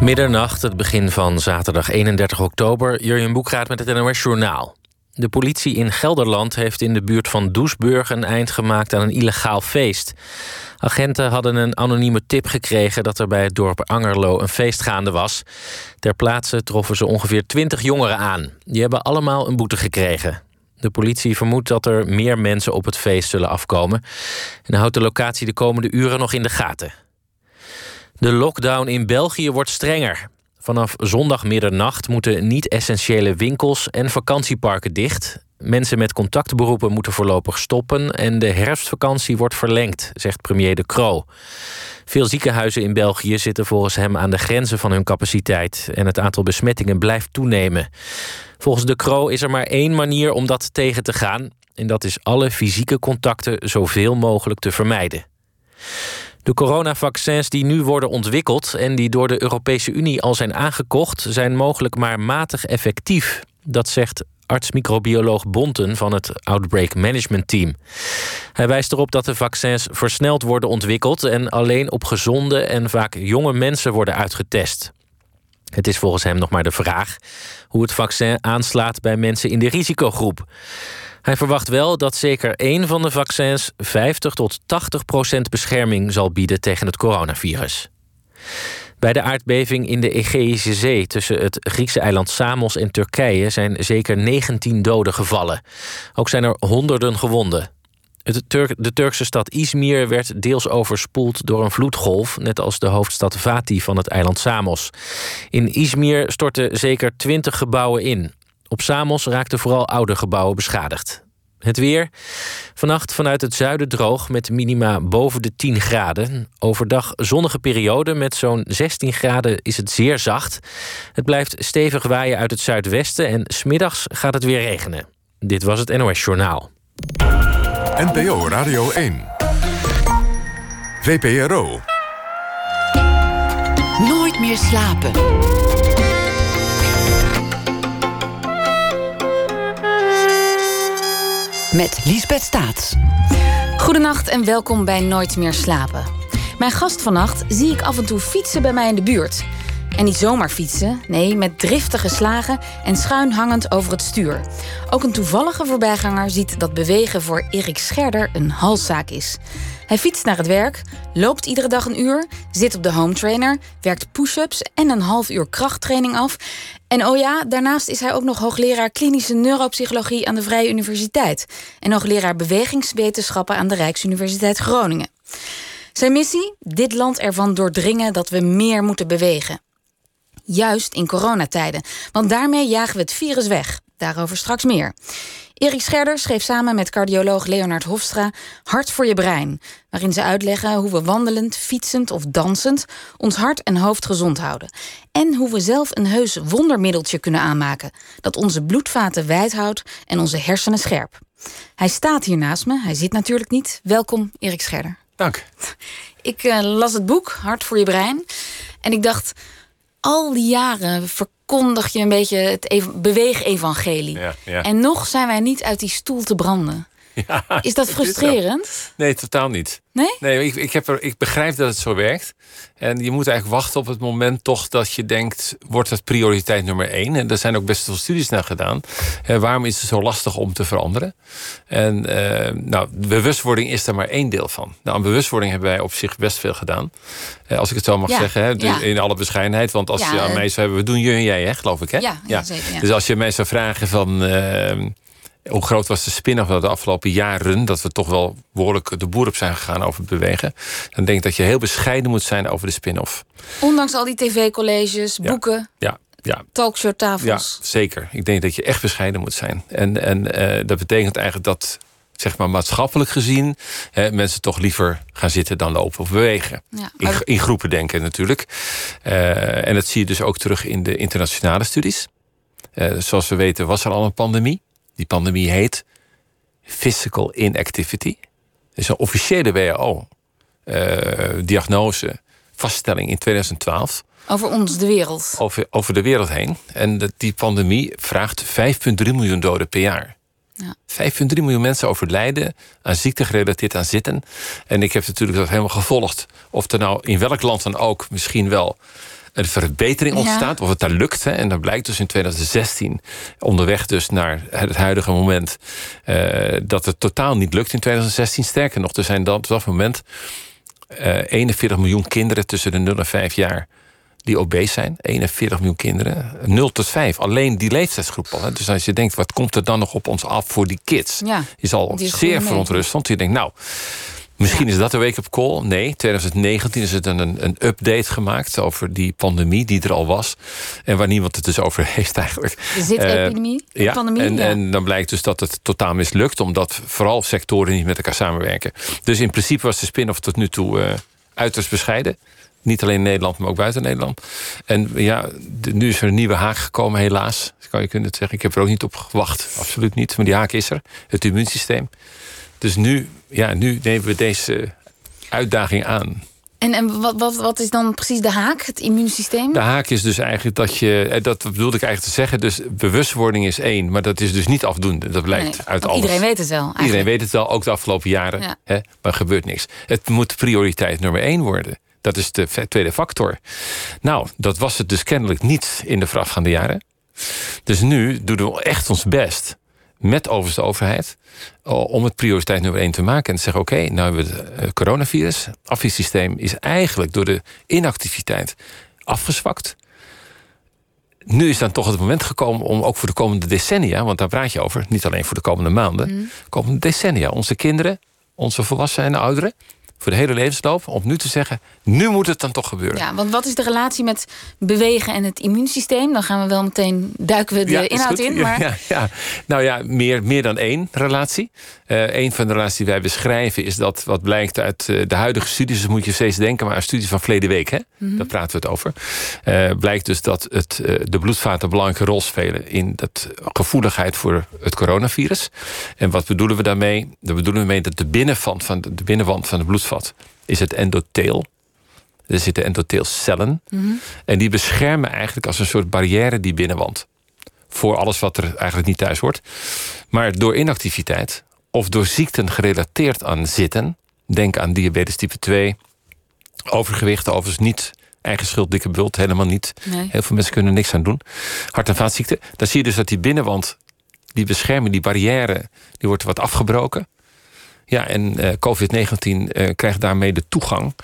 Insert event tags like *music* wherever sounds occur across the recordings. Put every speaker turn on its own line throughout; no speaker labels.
Middernacht, het begin van zaterdag 31 oktober. Jurjen Boekraat met het NOS Journaal. De politie in Gelderland heeft in de buurt van Doesburg... een eind gemaakt aan een illegaal feest. Agenten hadden een anonieme tip gekregen... dat er bij het dorp Angerlo een feest gaande was. Ter plaatse troffen ze ongeveer 20 jongeren aan. Die hebben allemaal een boete gekregen. De politie vermoedt dat er meer mensen op het feest zullen afkomen... en houdt de locatie de komende uren nog in de gaten. De lockdown in België wordt strenger. Vanaf zondag middernacht moeten niet-essentiële winkels en vakantieparken dicht. Mensen met contactberoepen moeten voorlopig stoppen en de herfstvakantie wordt verlengd, zegt premier De Croo. Veel ziekenhuizen in België zitten volgens hem aan de grenzen van hun capaciteit en het aantal besmettingen blijft toenemen. Volgens De Croo is er maar één manier om dat tegen te gaan en dat is alle fysieke contacten zoveel mogelijk te vermijden. De coronavaccins die nu worden ontwikkeld en die door de Europese Unie al zijn aangekocht, zijn mogelijk maar matig effectief. Dat zegt arts-microbioloog Bonten van het Outbreak Management Team. Hij wijst erop dat de vaccins versneld worden ontwikkeld en alleen op gezonde en vaak jonge mensen worden uitgetest. Het is volgens hem nog maar de vraag hoe het vaccin aanslaat bij mensen in de risicogroep. Hij verwacht wel dat zeker één van de vaccins 50 tot 80 procent bescherming zal bieden tegen het coronavirus. Bij de aardbeving in de Egeïsche Zee tussen het Griekse eiland Samos en Turkije zijn zeker 19 doden gevallen. Ook zijn er honderden gewonden. de Turkse stad Izmir werd deels overspoeld door een vloedgolf, net als de hoofdstad Fatih van het eiland Samos. In Izmir stortten zeker 20 gebouwen in. Op Samos raakten vooral oude gebouwen beschadigd. Het weer. Vannacht vanuit het zuiden droog met minima boven de 10 graden. Overdag zonnige periode met zo'n 16 graden is het zeer zacht. Het blijft stevig waaien uit het zuidwesten en smiddags gaat het weer regenen. Dit was het NOS Journaal.
NPO Radio 1. VPRO.
Nooit meer slapen. Met Liesbeth Staats.
Goedenacht en welkom bij Nooit meer slapen. Mijn gast vannacht zie ik af en toe fietsen bij mij in de buurt. En niet zomaar fietsen, nee, met driftige slagen en schuin hangend over het stuur. Ook een toevallige voorbijganger ziet dat bewegen voor Erik Scherder een halszaak is. Hij fietst naar het werk, loopt iedere dag een uur, zit op de home trainer, werkt push-ups en een half uur krachttraining af. En oh ja, daarnaast is hij ook nog hoogleraar klinische neuropsychologie aan de Vrije Universiteit en hoogleraar bewegingswetenschappen aan de Rijksuniversiteit Groningen. Zijn missie? Dit land ervan doordringen dat we meer moeten bewegen. Juist in coronatijden, want daarmee jagen we het virus weg. Daarover straks meer. Erik Scherder schreef samen met cardioloog Leonard Hofstra Hart voor je brein, waarin ze uitleggen hoe we wandelend, fietsend of dansend ons hart en hoofd gezond houden. En hoe we zelf een heus wondermiddeltje kunnen aanmaken dat onze bloedvaten wijd houdt en onze hersenen scherp. Hij staat hier naast me, hij zit natuurlijk niet. Welkom, Erik Scherder.
Dank.
Ik uh, las het boek Hart voor je brein en ik dacht al die jaren verkondig je een beetje het ev beweeg-evangelie. Ja, ja. En nog zijn wij niet uit die stoel te branden. *laughs* Ja, is dat frustrerend?
nee, totaal niet.
Nee?
Nee, ik, ik, heb er, ik begrijp dat het zo werkt. En je moet eigenlijk wachten op het moment toch dat je denkt... wordt het prioriteit nummer één? En er zijn ook best veel studies naar gedaan. waarom is het zo lastig om te veranderen? En uh, nou, bewustwording is daar maar één deel van. Nou, aan bewustwording hebben wij op zich best veel gedaan. Uh, als ik het zo mag zeggen, hè, ja. in alle bescheidenheid. Want als je aan mij zou hebben... we doen je en jij, hè, geloof ik, hè?
Ja, zeker.
Dus als je mij zou vragen van... Uh, hoe groot was de spin-off de afgelopen jaren... dat we toch wel behoorlijk de boer op zijn gegaan over het bewegen... dan denk ik dat je heel bescheiden moet zijn over de spin-off.
Ondanks al die tv-colleges, boeken...
Ja, ja.
Talkshowtafels.
Ja, zeker. Ik denk dat je echt bescheiden moet zijn. En, en uh, dat betekent eigenlijk dat, zeg maar maatschappelijk gezien... Hè, mensen toch liever gaan zitten dan lopen of bewegen. Ja, in, in, groepen denken natuurlijk. Uh, en dat zie je dus ook terug in de internationale studies. Uh, zoals we weten was er al een pandemie. Die pandemie heet Physical Inactivity. Dat is een officiële WHO-diagnose, eh, vaststelling in 2012.
Over ons, de wereld.
Over, over de wereld heen. En die pandemie vraagt 5,3 miljoen doden per jaar. Ja. 5,3 miljoen mensen overlijden aan ziekte gerelateerd aan zitten. En ik heb natuurlijk dat helemaal gevolgd. Of er nou in welk land dan ook misschien wel een verbetering ontstaat, of het daar lukt. Hè. En dat blijkt dus in 2016, onderweg dus naar het huidige moment, uh, dat het totaal niet lukt in 2016. Sterker nog, er zijn dan op dat moment uh, 41 miljoen kinderen tussen de 0 en 5 jaar die obese zijn. 41 miljoen kinderen. 0 tot 5. Alleen die leeftijdsgroep al. Hè. Dus als je denkt, wat komt er dan nog op ons af voor die kids?
Ja,
is al zeer verontrustend. Je denkt, nou, Misschien is dat een wake-up call. Nee, 2019 is het een, een update gemaakt over die pandemie die er al was. En waar niemand het dus over *laughs* heeft eigenlijk.
Zit-epidemie, uh, ja, pandemie.
En, en dan blijkt dus dat het totaal mislukt. Omdat vooral sectoren niet met elkaar samenwerken. Dus in principe was de spin-off tot nu toe uh, uiterst bescheiden. Niet alleen in Nederland, maar ook buiten Nederland. En ja, nu is er een nieuwe haak gekomen, helaas. Kan je kunnen zeggen. Ik heb er ook niet op gewacht. Absoluut niet. Maar die haak is er. Het immuunsysteem. Dus nu, ja, nu nemen we deze uitdaging aan.
En, en wat, wat, wat is dan precies de haak, het immuunsysteem?
De haak is dus eigenlijk dat je, eh, dat bedoelde ik eigenlijk te zeggen, dus bewustwording is één, maar dat is dus niet afdoende. Dat blijkt uit alles.
Iedereen weet het wel. Eigenlijk.
Iedereen weet het wel, ook de afgelopen jaren, ja. hè, maar er gebeurt niks. Het moet prioriteit nummer één worden. Dat is de tweede factor. Nou, dat was het dus kennelijk niet in de voorafgaande jaren. Dus nu doen we echt ons best met overigens de overheid om het prioriteit nummer één te maken. En te zeggen: oké, nou hebben we het eh, coronavirus. Het afweersysteem is eigenlijk door de inactiviteit afgezwakt. Nu is dan toch het moment gekomen om ook voor de komende decennia, want daar praat je over, niet alleen voor de komende maanden, mm. komende decennia, onze kinderen, onze volwassenen en ouderen, voor de hele levensloop, om nu te zeggen: nu moet het dan toch gebeuren.
Ja, want wat is de relatie met bewegen en het immuunsysteem? Dan gaan we wel meteen duiken we de inhoud in. Maar...
Ja, ja, nou ja, meer, meer dan één relatie. Uh, een van de relaties die wij beschrijven is dat wat blijkt uit uh, de huidige studies. Dus moet je steeds denken, maar een studie van verleden week, hè? Mm -hmm. daar praten we het over. Uh, blijkt dus dat het, de bloedvaten een belangrijke rol spelen in dat gevoeligheid voor het coronavirus. En wat bedoelen we daarmee? Daar bedoelen we mee dat de binnenwand van de, de binnenwand van de bloedvaten is het endotheel. Er zitten endotheelcellen. Mm En die beschermen eigenlijk als een soort barrière die binnenwand. Voor alles wat er eigenlijk niet thuis hoort. Maar door inactiviteit of door ziekten gerelateerd aan zitten. Denk aan diabetes type 2. Overgewicht, overigens niet eigen schuld, dikke bult, helemaal niet. Heel veel mensen kunnen niks aan doen. Hart- en vaatziekten. Dan zie je dus dat die binnenwand, die bescherming, die barrière, die wordt wat afgebroken. Ja, en uh, COVID-19 uh, krijgt daarmee de toegang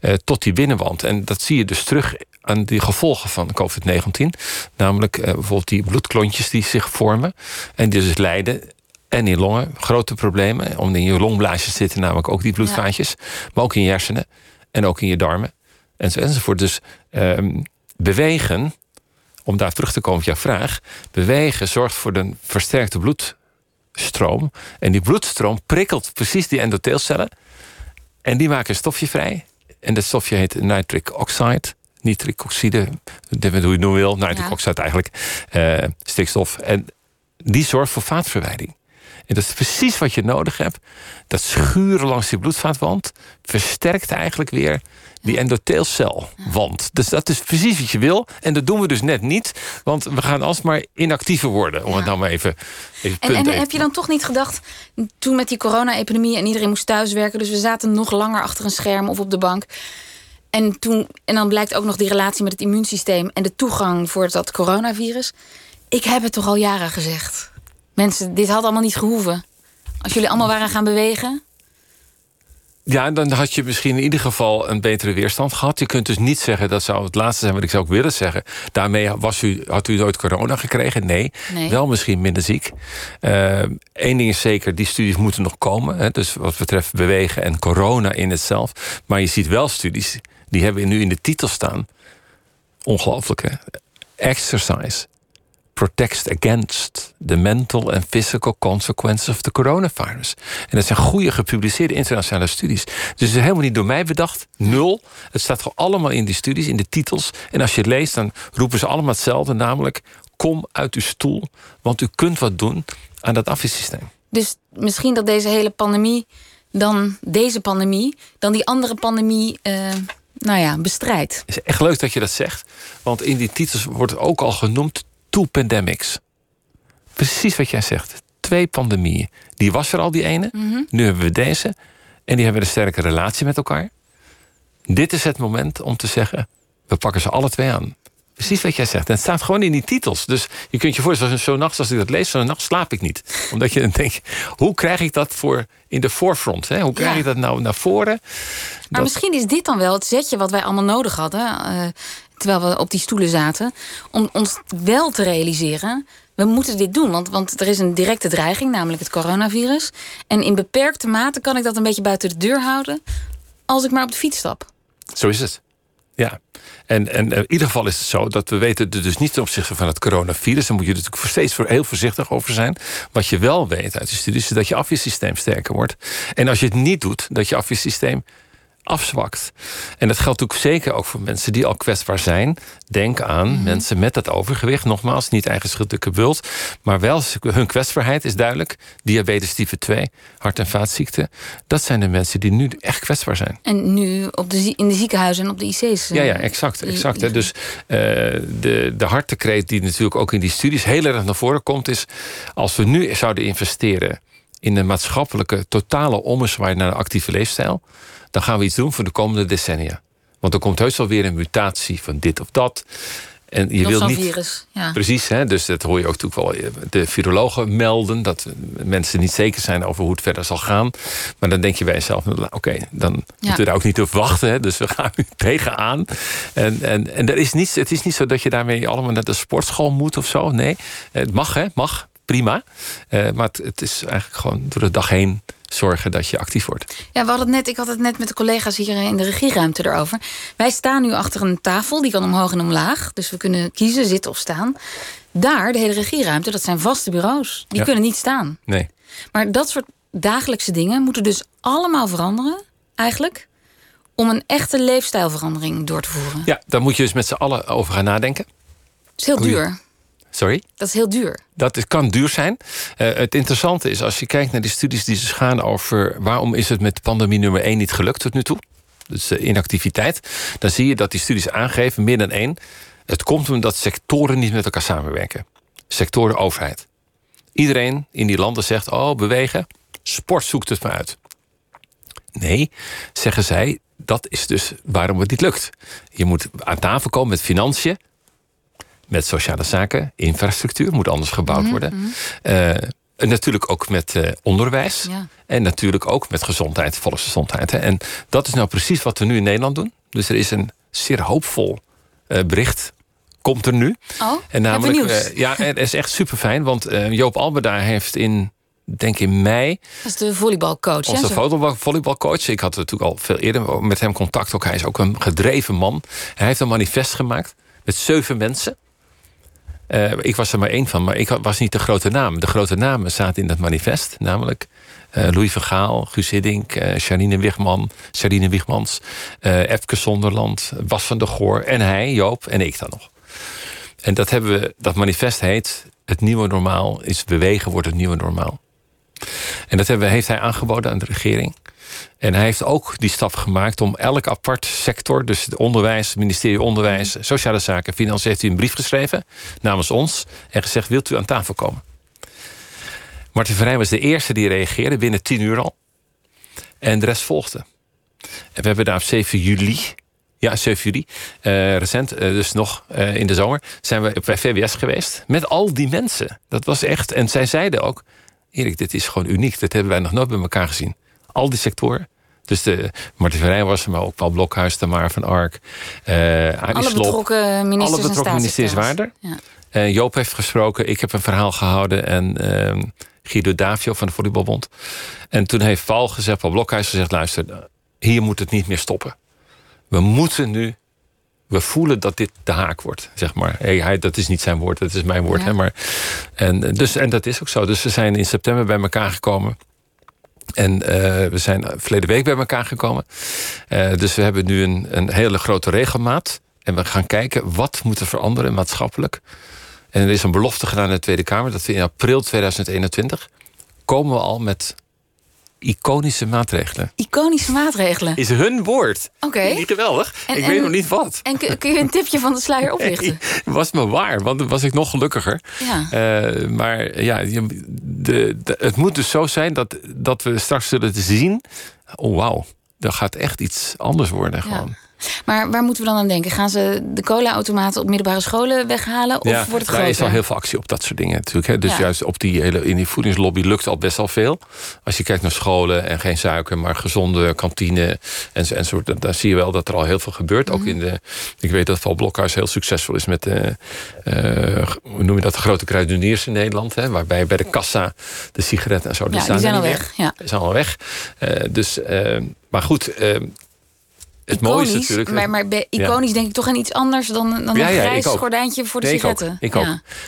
uh, tot die binnenwand. En dat zie je dus terug aan die gevolgen van COVID-19. Namelijk bijvoorbeeld die bloedklontjes die zich vormen. En die dus leiden en in longen grote problemen. Om in je longblaasjes zitten namelijk ook die bloedvaatjes. Maar ook in je hersenen en ook in je darmen. En zo enzovoort. Dus ehm, bewegen, om daar terug te komen op jouw vraag. Bewegen zorgt voor een versterkte bloed stroom. En die bloedstroom prikkelt precies die endotheelcellen. En die maken een stofje vrij. En dat stofje heet nitric oxide. Nitric oxide, hoe je het noemen wil. Nitric oxide eigenlijk. Uh, stikstof. En die zorgt voor vaatverwijding. En dat is precies wat je nodig hebt. Dat schuren langs die bloedvaatwand versterkt eigenlijk weer die endotheelcelwand. Dus dat is precies wat je wil. En dat doen we dus net niet. Want we gaan alsmaar inactiever worden. Om het nou maar even, even
En, en heb je dan toch niet gedacht... toen met die corona-epidemie en iedereen moest thuiswerken... dus we zaten nog langer achter een scherm of op de bank... En, toen, en dan blijkt ook nog die relatie met het immuunsysteem... en de toegang voor dat coronavirus. Ik heb het toch al jaren gezegd. Mensen, dit had allemaal niet gehoeven. Als jullie allemaal waren gaan bewegen...
Ja, dan had je misschien in ieder geval een betere weerstand gehad. Je kunt dus niet zeggen, dat zou het laatste zijn wat ik zou ook willen zeggen. Daarmee was u, had u nooit corona gekregen? Nee. Wel misschien minder ziek. Eén uh, ding is zeker, die studies moeten nog komen. Hè, dus wat betreft bewegen en corona in het zelf. Maar je ziet wel studies, die hebben nu in de titel staan. Ongelooflijke. Exercise protects against the mental and physical consequences of the coronavirus. En dat zijn goede gepubliceerde internationale studies. Dus het is helemaal niet door mij bedacht. Nul. Het staat gewoon allemaal in die studies, in de titels. En als je het leest, dan roepen ze allemaal hetzelfde. Namelijk, kom uit uw stoel, want u kunt wat doen aan dat afweersysteem.
Dus misschien dat deze hele pandemie, dan deze pandemie, dan die andere pandemie. Uh nou ja, bestrijdt.
Het is echt leuk dat je dat zegt. Want in die titels wordt ook al genoemd two pandemics. Precies wat jij zegt. Twee pandemieën. Die was er al, die ene. Mhm. Nu hebben we deze. En die hebben een sterke relatie met elkaar. Dit is het moment om te zeggen: We pakken ze alle twee aan. Precies wat jij zegt. En het staat gewoon in die titels. Dus je kunt je voorstellen, zo'n nacht als ik dat lees, zo'n nacht slaap ik niet. Omdat je dan *laughs* denkt, hoe krijg ik dat voor in de voorfront? Hè? Hoe krijg ja. ik dat nou naar voren?
Maar misschien is dit dan wel het zetje wat wij allemaal nodig hadden. Uh, terwijl we op die stoelen zaten. Om ons wel te realiseren. We moeten dit doen, want, want er is een directe dreiging, namelijk het coronavirus. En in beperkte mate kan ik dat een beetje buiten de deur houden. als ik maar op de fiets stap.
Zo is het. Ja, en, en in ieder geval is het zo dat we weten dus niet ten opzichte van het coronavirus. Daar moet je natuurlijk steeds heel voorzichtig over zijn. Wat je wel weet uit de studies is dat je afweersysteem sterker wordt. En als je het niet doet, dat je afweersysteem afzwakt. En dat geldt natuurlijk zeker ook voor mensen die al kwetsbaar zijn. Denk aan mhm. mensen met dat overgewicht. Nogmaals, niet eigen schuldige bult. Maar wel, hun kwetsbaarheid is duidelijk. Diabetes type 2, hart- en vaatziekten. Dat zijn de mensen die nu echt kwetsbaar zijn.
En nu op de, in de ziekenhuizen en op de IC's.
Ja, ja, exact. exact hè. Dus uh, de, de hartekreet die natuurlijk ook in die studies heel erg naar voren komt... is als we nu zouden investeren in een maatschappelijke totale ommezwaai naar een actieve leefstijl dan gaan we iets doen voor de komende decennia. Want er komt heus wel weer een mutatie van dit of dat. En je wilt niet.
Virus, ja.
Precies, hè? dus dat hoor je ook natuurlijk wel. Eh, de virologen melden dat mensen niet zeker zijn over hoe het verder zal gaan. Maar dan denk je bij jezelf: nou, oké, dan moeten we daar ook niet op wachten. Hè? Dus we gaan nu *laughs* tegenaan. En, en, en er is niet, het is niet zo dat je daarmee allemaal naar de sportschool moet of zo. Nee, het mag, hè? Mag, prima. Uh, maar het, het is eigenlijk gewoon door de dag heen zorgen dat je actief wordt.
Ja, we hadden het net, ik had het net met de collega's hier in de regieruimte erover. Wij staan nu achter een tafel, die kan omhoog en omlaag. Dus we kunnen kiezen, zitten of staan. Daar, de hele regieruimte, dat zijn vaste bureaus. Die kunnen niet staan.
Nee.
Maar dat soort dagelijkse dingen moeten dus allemaal veranderen, eigenlijk om een echte leefstijlverandering door te voeren.
Ja, daar moet je dus met z'n allen over gaan nadenken.
Het is heel duur.
Sorry?
Dat is heel duur.
Dat kan duur zijn. Uh, het interessante is, als je kijkt naar die studies die ze gaan over waarom is het met pandemie nummer 1 niet gelukt tot nu toe, dus de inactiviteit, dan zie je dat die studies aangeven, meer dan één, het komt omdat sectoren niet met elkaar samenwerken. Sectoren overheid. Iedereen in die landen zegt, oh, bewegen, sport zoekt het maar uit. Nee, zeggen zij, dat is dus waarom het niet lukt. Je moet aan tafel komen met financiën, met sociale zaken, infrastructuur moet anders gebouwd mhm, worden. Mhm. Eh, en natuurlijk ook met uh, onderwijs. Ja. En natuurlijk ook met gezondheid, volksgezondheid. Hè. En dat is nou precies wat we nu in Nederland doen. Dus er is een zeer hoopvol uh, bericht. Komt er nu.
Oh, en namelijk,
ja, *laughs* het is echt super fijn. Want Joop Alberda heeft in denk in mei.
Dat is de volleybalcoach.
Onze volleybalcoach. Ik had natuurlijk al veel eerder met hem contact. Ook hij is ook een gedreven man. Hij heeft een manifest gemaakt met zeven mensen. Uh, ik was er maar één van, maar ik was niet de grote naam. De grote namen zaten in dat manifest, namelijk uh, Louis van Gaal, Guus Hiddink, uh, Charine Wigman, Charine Wigmans, uh, Epke Zonderland, Bas van der Goor en hij, Joop en ik dan nog. En dat, hebben we, dat manifest heet Het nieuwe normaal is bewegen wordt het nieuwe normaal. En dat hebben, heeft hij aangeboden aan de regering. En hij heeft ook die stap gemaakt om elk apart sector, dus het onderwijs, het ministerie Onderwijs, Sociale Zaken, Financiën, heeft u een brief geschreven namens ons en gezegd: wilt u aan tafel komen? Martin Verheij was de eerste die reageerde binnen tien uur al. En de rest volgde. En we hebben daar op 7 juli, ja, 7 juli, uh, recent, uh, dus nog uh, in de zomer, zijn we bij VWS geweest. Met al die mensen. Dat was echt, en zij zeiden ook: Erik, dit is gewoon uniek. Dat hebben wij nog nooit bij elkaar gezien al die sectoren. Dus de Martin Verijn was er, maar ook Paul Blokhuis, Tamar van Ark. Uh,
alle betrokken ministers
Alle betrokken ministers waren er. Ja. Uh, Joop heeft gesproken, ik heb een verhaal gehouden. En uh, Guido Davio van de Volleybalbond. En toen heeft Paul gezegd, Paul Blokhuis gezegd... luister, hier moet het niet meer stoppen. We moeten nu... We voelen dat dit de haak wordt, zeg maar. Hey, hij, dat is niet zijn woord, dat is mijn woord. Hè, maar, en, dus, en dat is ook zo. Dus we zijn in september bij elkaar gekomen... En uh, we zijn verleden week bij elkaar gekomen. Uh, dus we hebben nu een, een hele grote regelmaat. En we gaan kijken wat moet er veranderen maatschappelijk. En er is een belofte gedaan in de Tweede Kamer dat we in april 2021 komen we al met iconische maatregelen.
Iconische maatregelen?
Is hun woord.
Oké. Okay.
Niet geweldig. ik weet nog niet wat.
En kun je een tipje van de sluier *laughs* oplichten?
Nee, was me waar, want dan was ik nog gelukkiger.
Ja.
Uh, maar ja, de, de, het moet dus zo zijn dat, dat we straks zullen zien... oh wauw, er gaat echt iets anders worden gewoon.
Maar waar moeten we dan aan denken? Gaan ze de cola-automaten op middelbare scholen weghalen? Of wordt het groter?
Er is al heel veel actie op dat soort dingen natuurlijk. Hè. Dus juist op die hele, in die voedingslobby lukt al best wel veel. Als je kijkt naar scholen en geen suiker, maar gezonde kantine en, en soort, dan zie je wel dat er al heel veel gebeurt. Ook in de, ik weet dat Val Blokhuis heel succesvol is met de, uh, hoe noem je dat, de grote kruideniers in Nederland. Hè, waarbij bij de kassa de sigaretten en zo.
Ja, die, zijn al weg. Ja.
Die zijn al weg. Uh, dus, uh, maar goed, het mooie is natuurlijk...
Maar, maar iconisch denk ik toch aan iets anders dan, dan een grijs gordijntje voor de sigaretten.
Ik ook.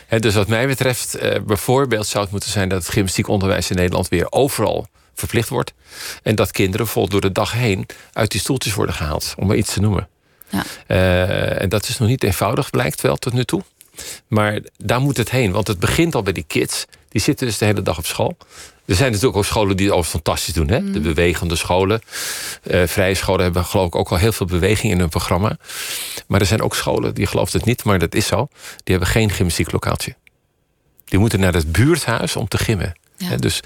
Ik dus wat mij betreft, uh, bijvoorbeeld zou het moeten zijn... dat het gymnastiek onderwijs in Nederland weer overal verplicht wordt. En dat kinderen vol door de dag heen uit die stoeltjes worden gehaald. Om maar iets te noemen. Ja. Uh, en dat is nog niet eenvoudig, blijkt wel tot nu toe. Maar daar moet het heen, want het begint al bij die kids. Die zitten dus de hele dag op school. Er zijn natuurlijk ook scholen die het ook fantastisch doen. Hè? De mm. bewegende scholen. Uh, vrije scholen hebben geloof ik ook al heel veel beweging in hun programma. Maar er zijn ook scholen, die geloven het niet, maar dat is zo. Die hebben geen gymnastieklokaaltje. Die moeten naar het buurthuis om te gimmen. Ja. dus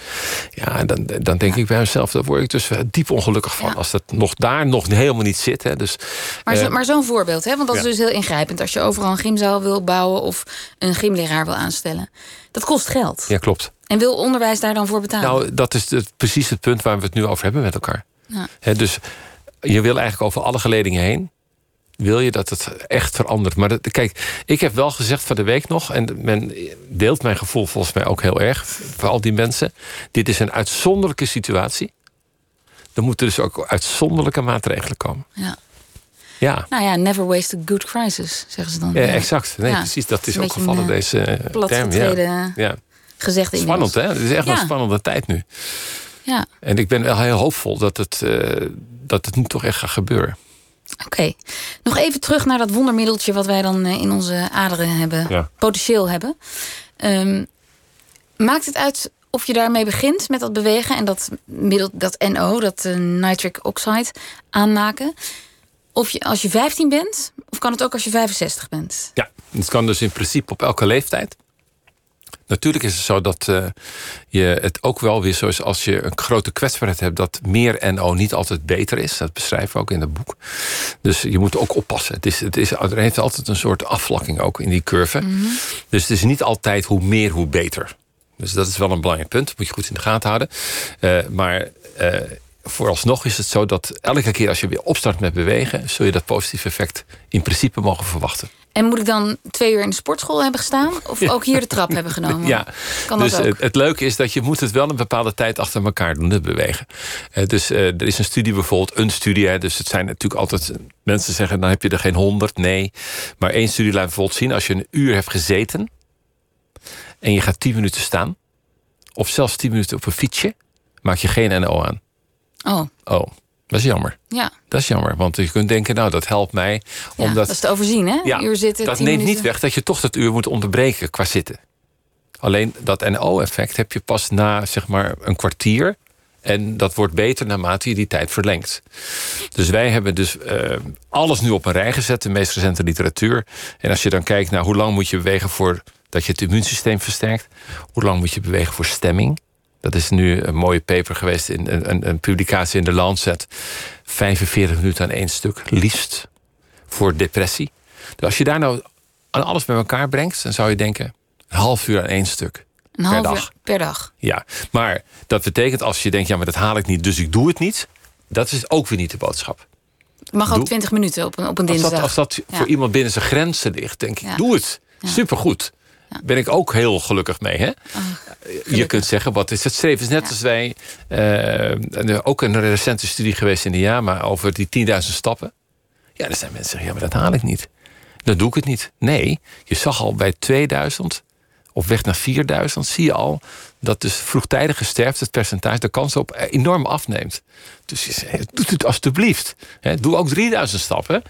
ja, dan, dan denk ik bij mezelf, daar word ik dus diep ongelukkig van. Als dat nog daar nog helemaal niet zit. Hè. Dus,
maar, eh, maar zo'n voorbeeld, hè? want dat is dus heel ingrijpend. Als je overal een gymzaal wil bouwen of een gymleraar wil aanstellen. Dat kost geld.
Ja, klopt.
En wil onderwijs daar dan voor betalen?
Nou, dat is het, precies het punt waar we het nu over hebben met elkaar. Ja. dus je wil eigenlijk over alle geledingen heen wil je dat het echt verandert. Maar dat, kijk, ik heb wel gezegd van de week nog... en men deelt mijn gevoel volgens mij ook heel erg... voor al die mensen. Dit is een uitzonderlijke situatie. Er moeten dus ook uitzonderlijke maatregelen komen.
Ja. Ja. Nou ja, never waste a good crisis, zeggen ze dan.
Ja, exact. Nee, precies. Dat is ook gevallen, deze eh, term.
Ja. ja. Gezegd
Spannend, hè? Het is echt een spannende tijd nu.
Ja.
En ik ben wel heel hoopvol dat het, uh, dat het nu toch echt gaat gebeuren.
Oké, nog even terug naar dat wondermiddeltje wat wij dan eh, in onze aderen hebben, potentieel hebben. Um, maakt het uit of je daarmee begint met dat bewegen en dat middel, dat NO, dat uh, nitric oxide, aanmaken? Of je als je 15 bent, of kan het ook als je 65 bent?
Ja, het kan dus in principe op elke leeftijd. Natuurlijk is het zo dat uh, je het ook wel weer zo is als je een grote kwetsbaarheid hebt, dat meer NO niet altijd beter is. Dat beschrijven we ook in het boek. Dus je moet ook oppassen. Het is, het is, er heeft altijd een soort afvlakking ook in die curve. Mhm. Dus het is niet altijd hoe meer, hoe beter. Dus dat is wel een belangrijk punt. Dat moet je goed in de gaten houden. Uh, maar uh, vooralsnog is het zo dat elke keer als je weer opstart met bewegen, zul je dat positieve effect in principe mogen verwachten.
En moet ik dan twee uur in de sportschool hebben gestaan? Of ook hier de trap hebben genomen?
Ja, kan dus ook? Het, het, leuke is dat je moet het wel een bepaalde tijd achter elkaar doen, het bewegen. Uh, dus uh, er is een studie bijvoorbeeld, een studie. Hè, dus het zijn natuurlijk altijd, mensen zeggen dan heb je er geen honderd. Nee, maar één studie laat bijvoorbeeld zien, als je een uur hebt gezeten... en je gaat tien minuten staan, of zelfs tien minuten op een fietsje... maak je geen NO aan.
Oh.
Oh. Dat is jammer.
Ja.
Dat is jammer, want je kunt denken, nou, dat helpt mij. Omdat,
dat is te overzien, hè?
Ja,
uur zitten,
dat neemt niet weg dat je toch dat uur moet onderbreken qua zitten. Alleen dat NO-effect heb je pas na, zeg maar, een kwartier. En dat wordt beter naarmate je die tijd verlengt. Dus wij hebben dus uh, alles nu op een rij gezet, de meest recente literatuur. En als je dan kijkt naar hoe lang moet je bewegen voor dat je het immuunsysteem versterkt, hoe lang moet je bewegen voor stemming, dat is nu een mooie paper geweest in een, een, publicatie in de Lancet. 45 minuten aan één stuk, liefst voor depressie. Dus als je daar nou aan alles bij elkaar brengt, dan zou je denken: een half uur aan één stuk.
Een half per dag. uur per dag.
Ja, maar dat betekent als je denkt: ja, maar dat haal ik niet, dus ik doe het niet. Dat is ook weer niet de boodschap.
Het mag ook 20 minuten op een, op een dinsdag.
Als dat, voor iemand binnen zijn grenzen ligt, denk ik: doe het. Supergoed ben ik ook heel gelukkig mee. Hè? Oh, je kunt zeggen, wat is het streven? is net als wij, uh, ook een recente studie geweest in de JAMA over die 10.000 stappen. Ja, er zijn mensen die zeggen, ja, maar dat haal ik niet. Dan doe ik het niet. Nee, je zag al bij 2000 of weg naar 4000 zie je al dat dus vroegtijdige sterfte, het percentage, de kans op enorm afneemt. Dus je zegt, doe het alstublieft. Doe ook 3000 stappen.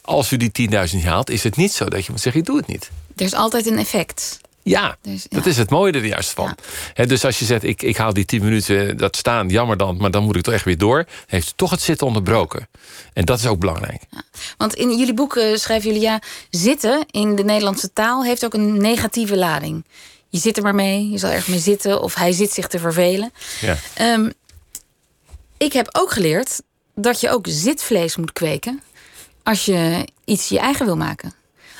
Als u die 10.000 haalt, is het niet zo dat je moet zeggen, ik doe het niet.
Er is altijd een effect.
Ja, dus, dat is het mooie er juist van. dus als je zegt, ik, ik haal die tien minuten dat staan, jammer dan, maar dan moet ik toch echt weer door. Heeft toch het zitten onderbroken. En dat is ook belangrijk. Ja.
Want in jullie boeken schrijven jullie, ja, zitten in de Nederlandse taal heeft ook een negatieve lading. Je zit er maar mee, je zal erg mee zitten, of hij zit zich te vervelen.
Ja.
Um, ik heb ook geleerd dat je ook zitvlees moet kweken als je iets je eigen wil maken.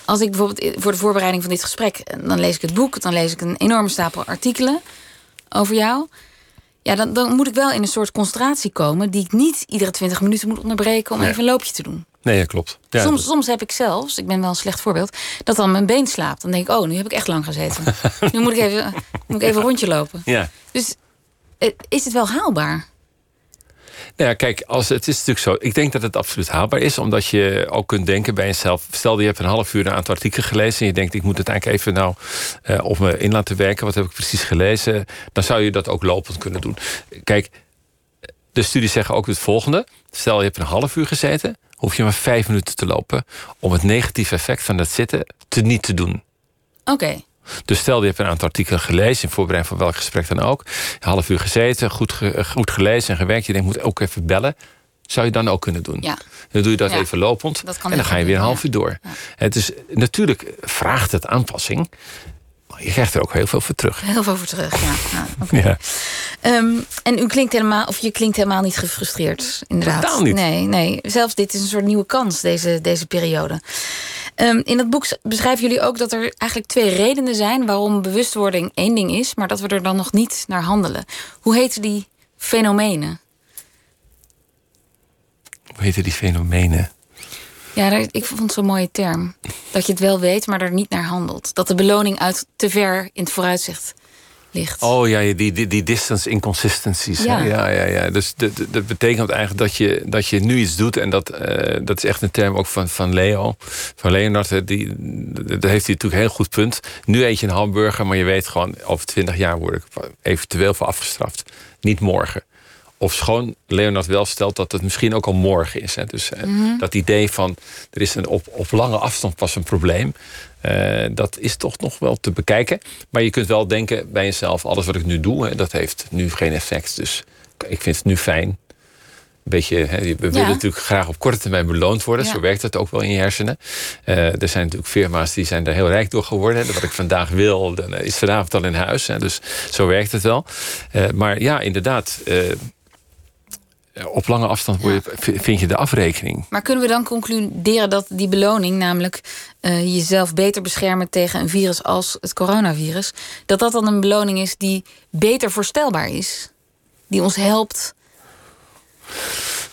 Als ik bijvoorbeeld voor de voorbereiding van dit gesprek, dan lees ik het boek, dan lees ik een enorme stapel artikelen over jou. Ja, dan, dan moet ik wel in een soort concentratie komen die ik niet iedere twintig minuten moet onderbreken om even een loopje te doen.
Nee, dat klopt.
Ja, soms, soms heb ik zelfs, ik ben wel een slecht voorbeeld, dat dan mijn been slaapt. Dan denk ik, oh, nu heb ik echt lang gezeten. *laughs* nu moet ik even, moet ik even een rondje lopen.
Ja.
Dus eh, is het wel haalbaar?
Nou ja, kijk, als, het is natuurlijk zo. Ik denk dat het absoluut haalbaar is, omdat je ook kunt denken bij jezelf. Stel, je hebt een half uur een aantal artikelen gelezen en je denkt, ik moet het eigenlijk even nou uh, op me in laten werken. Wat heb ik precies gelezen? Dan zou je dat ook lopend kunnen doen. Kijk, de studies zeggen ook het volgende. Stel, je hebt een half uur gezeten, hoef je maar vijf minuten te lopen om het negatieve effect van dat zitten te niet te doen.
Oké.
Dus stel je hebt een aantal artikelen gelezen, in voorbereiding van welk gesprek dan ook. Een half uur gezeten, goed, goed gelezen en gewerkt. Je denkt, moet ook even bellen. Zou je dan ook kunnen doen?
Ja.
Dan doe je dat even lopend. en dan ga je weer een half uur door. Het is, natuurlijk vraagt het aanpassing. Je krijgt er ook heel veel voor terug.
Heel veel voor terug, ja. ja, ehm, en u klinkt helemaal, of je klinkt helemaal niet gefrustreerd, inderdaad.
Totaal niet.
Nee, nee. Zelfs dit is een soort nieuwe kans, deze, deze periode. Ehm, in het boek beschrijven jullie ook dat er eigenlijk twee redenen zijn waarom bewustwording één ding is, maar dat we er dan nog niet naar handelen. Hoe heten die fenomenen?
Hoe heten die fenomenen?
Ja, ik vond het zo'n mooie term. Dat je het wel weet, maar er niet naar handelt. Dat de beloning uit te ver in het vooruitzicht ligt.
Oh ja, die, die, die distance inconsistencies. Ja, ja, ja. ja. Dus dat, dat betekent eigenlijk dat je, dat je nu iets doet. En dat, uh, dat is echt een term ook van, van Leo. Van Leonard, die, daar heeft hij natuurlijk een heel goed punt. Nu eet je een hamburger, maar je weet gewoon... over twintig jaar word ik eventueel voor afgestraft. Niet morgen. Of schoon Leonard wel stelt dat het misschien ook al morgen is. Hè. Dus mm dat idee van er is een op, op lange afstand pas een probleem. Uh, dat is toch nog wel te bekijken. Maar je kunt wel denken bij jezelf: alles wat ik nu doe, hè, dat heeft nu geen effect. Dus ik vind het nu fijn. Een beetje, hè, we willen natuurlijk graag op korte termijn beloond worden. Zo werkt het ook wel in je hersenen. Uh, er zijn natuurlijk firma's die zijn daar heel rijk door geworden. Hè. Wat ik vandaag wil, dan is vanavond al in huis. Hè. Dus zo werkt het wel. Uh, maar ja, inderdaad op lange afstand vind je de afrekening.
Maar kunnen we dan concluderen dat die beloning, namelijk uh, jezelf beter beschermen tegen een virus als het coronavirus, dat dat dan een beloning is die beter voorstelbaar is? Die ons helpt?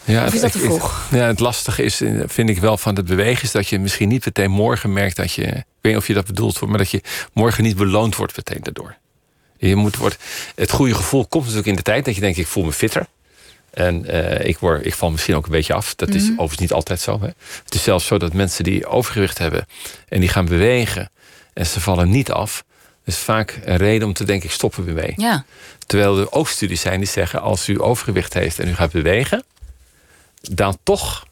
Ja, of is dat te vroeg?
ja, het lastige is, eh, vind ik wel van het bewegen, is dat je misschien niet meteen morgen merkt dat je. Ik weet niet of je dat bedoelt, maar dat je morgen niet beloond wordt meteen daardoor. Je moet, wordt, het goede gevoel komt natuurlijk in de tijd dat je denkt, ik voel me fitter. En uh, ik, word, ik val misschien ook een beetje af. Dat is mm overigens niet altijd zo. Hè. Het is zelfs zo dat mensen die overgewicht hebben en die gaan bewegen en ze vallen niet af, is vaak een reden om te denken: ik stop er weer mee.
Ja.
Terwijl er ook studies zijn die zeggen: als u overgewicht heeft en u gaat bewegen, dan toch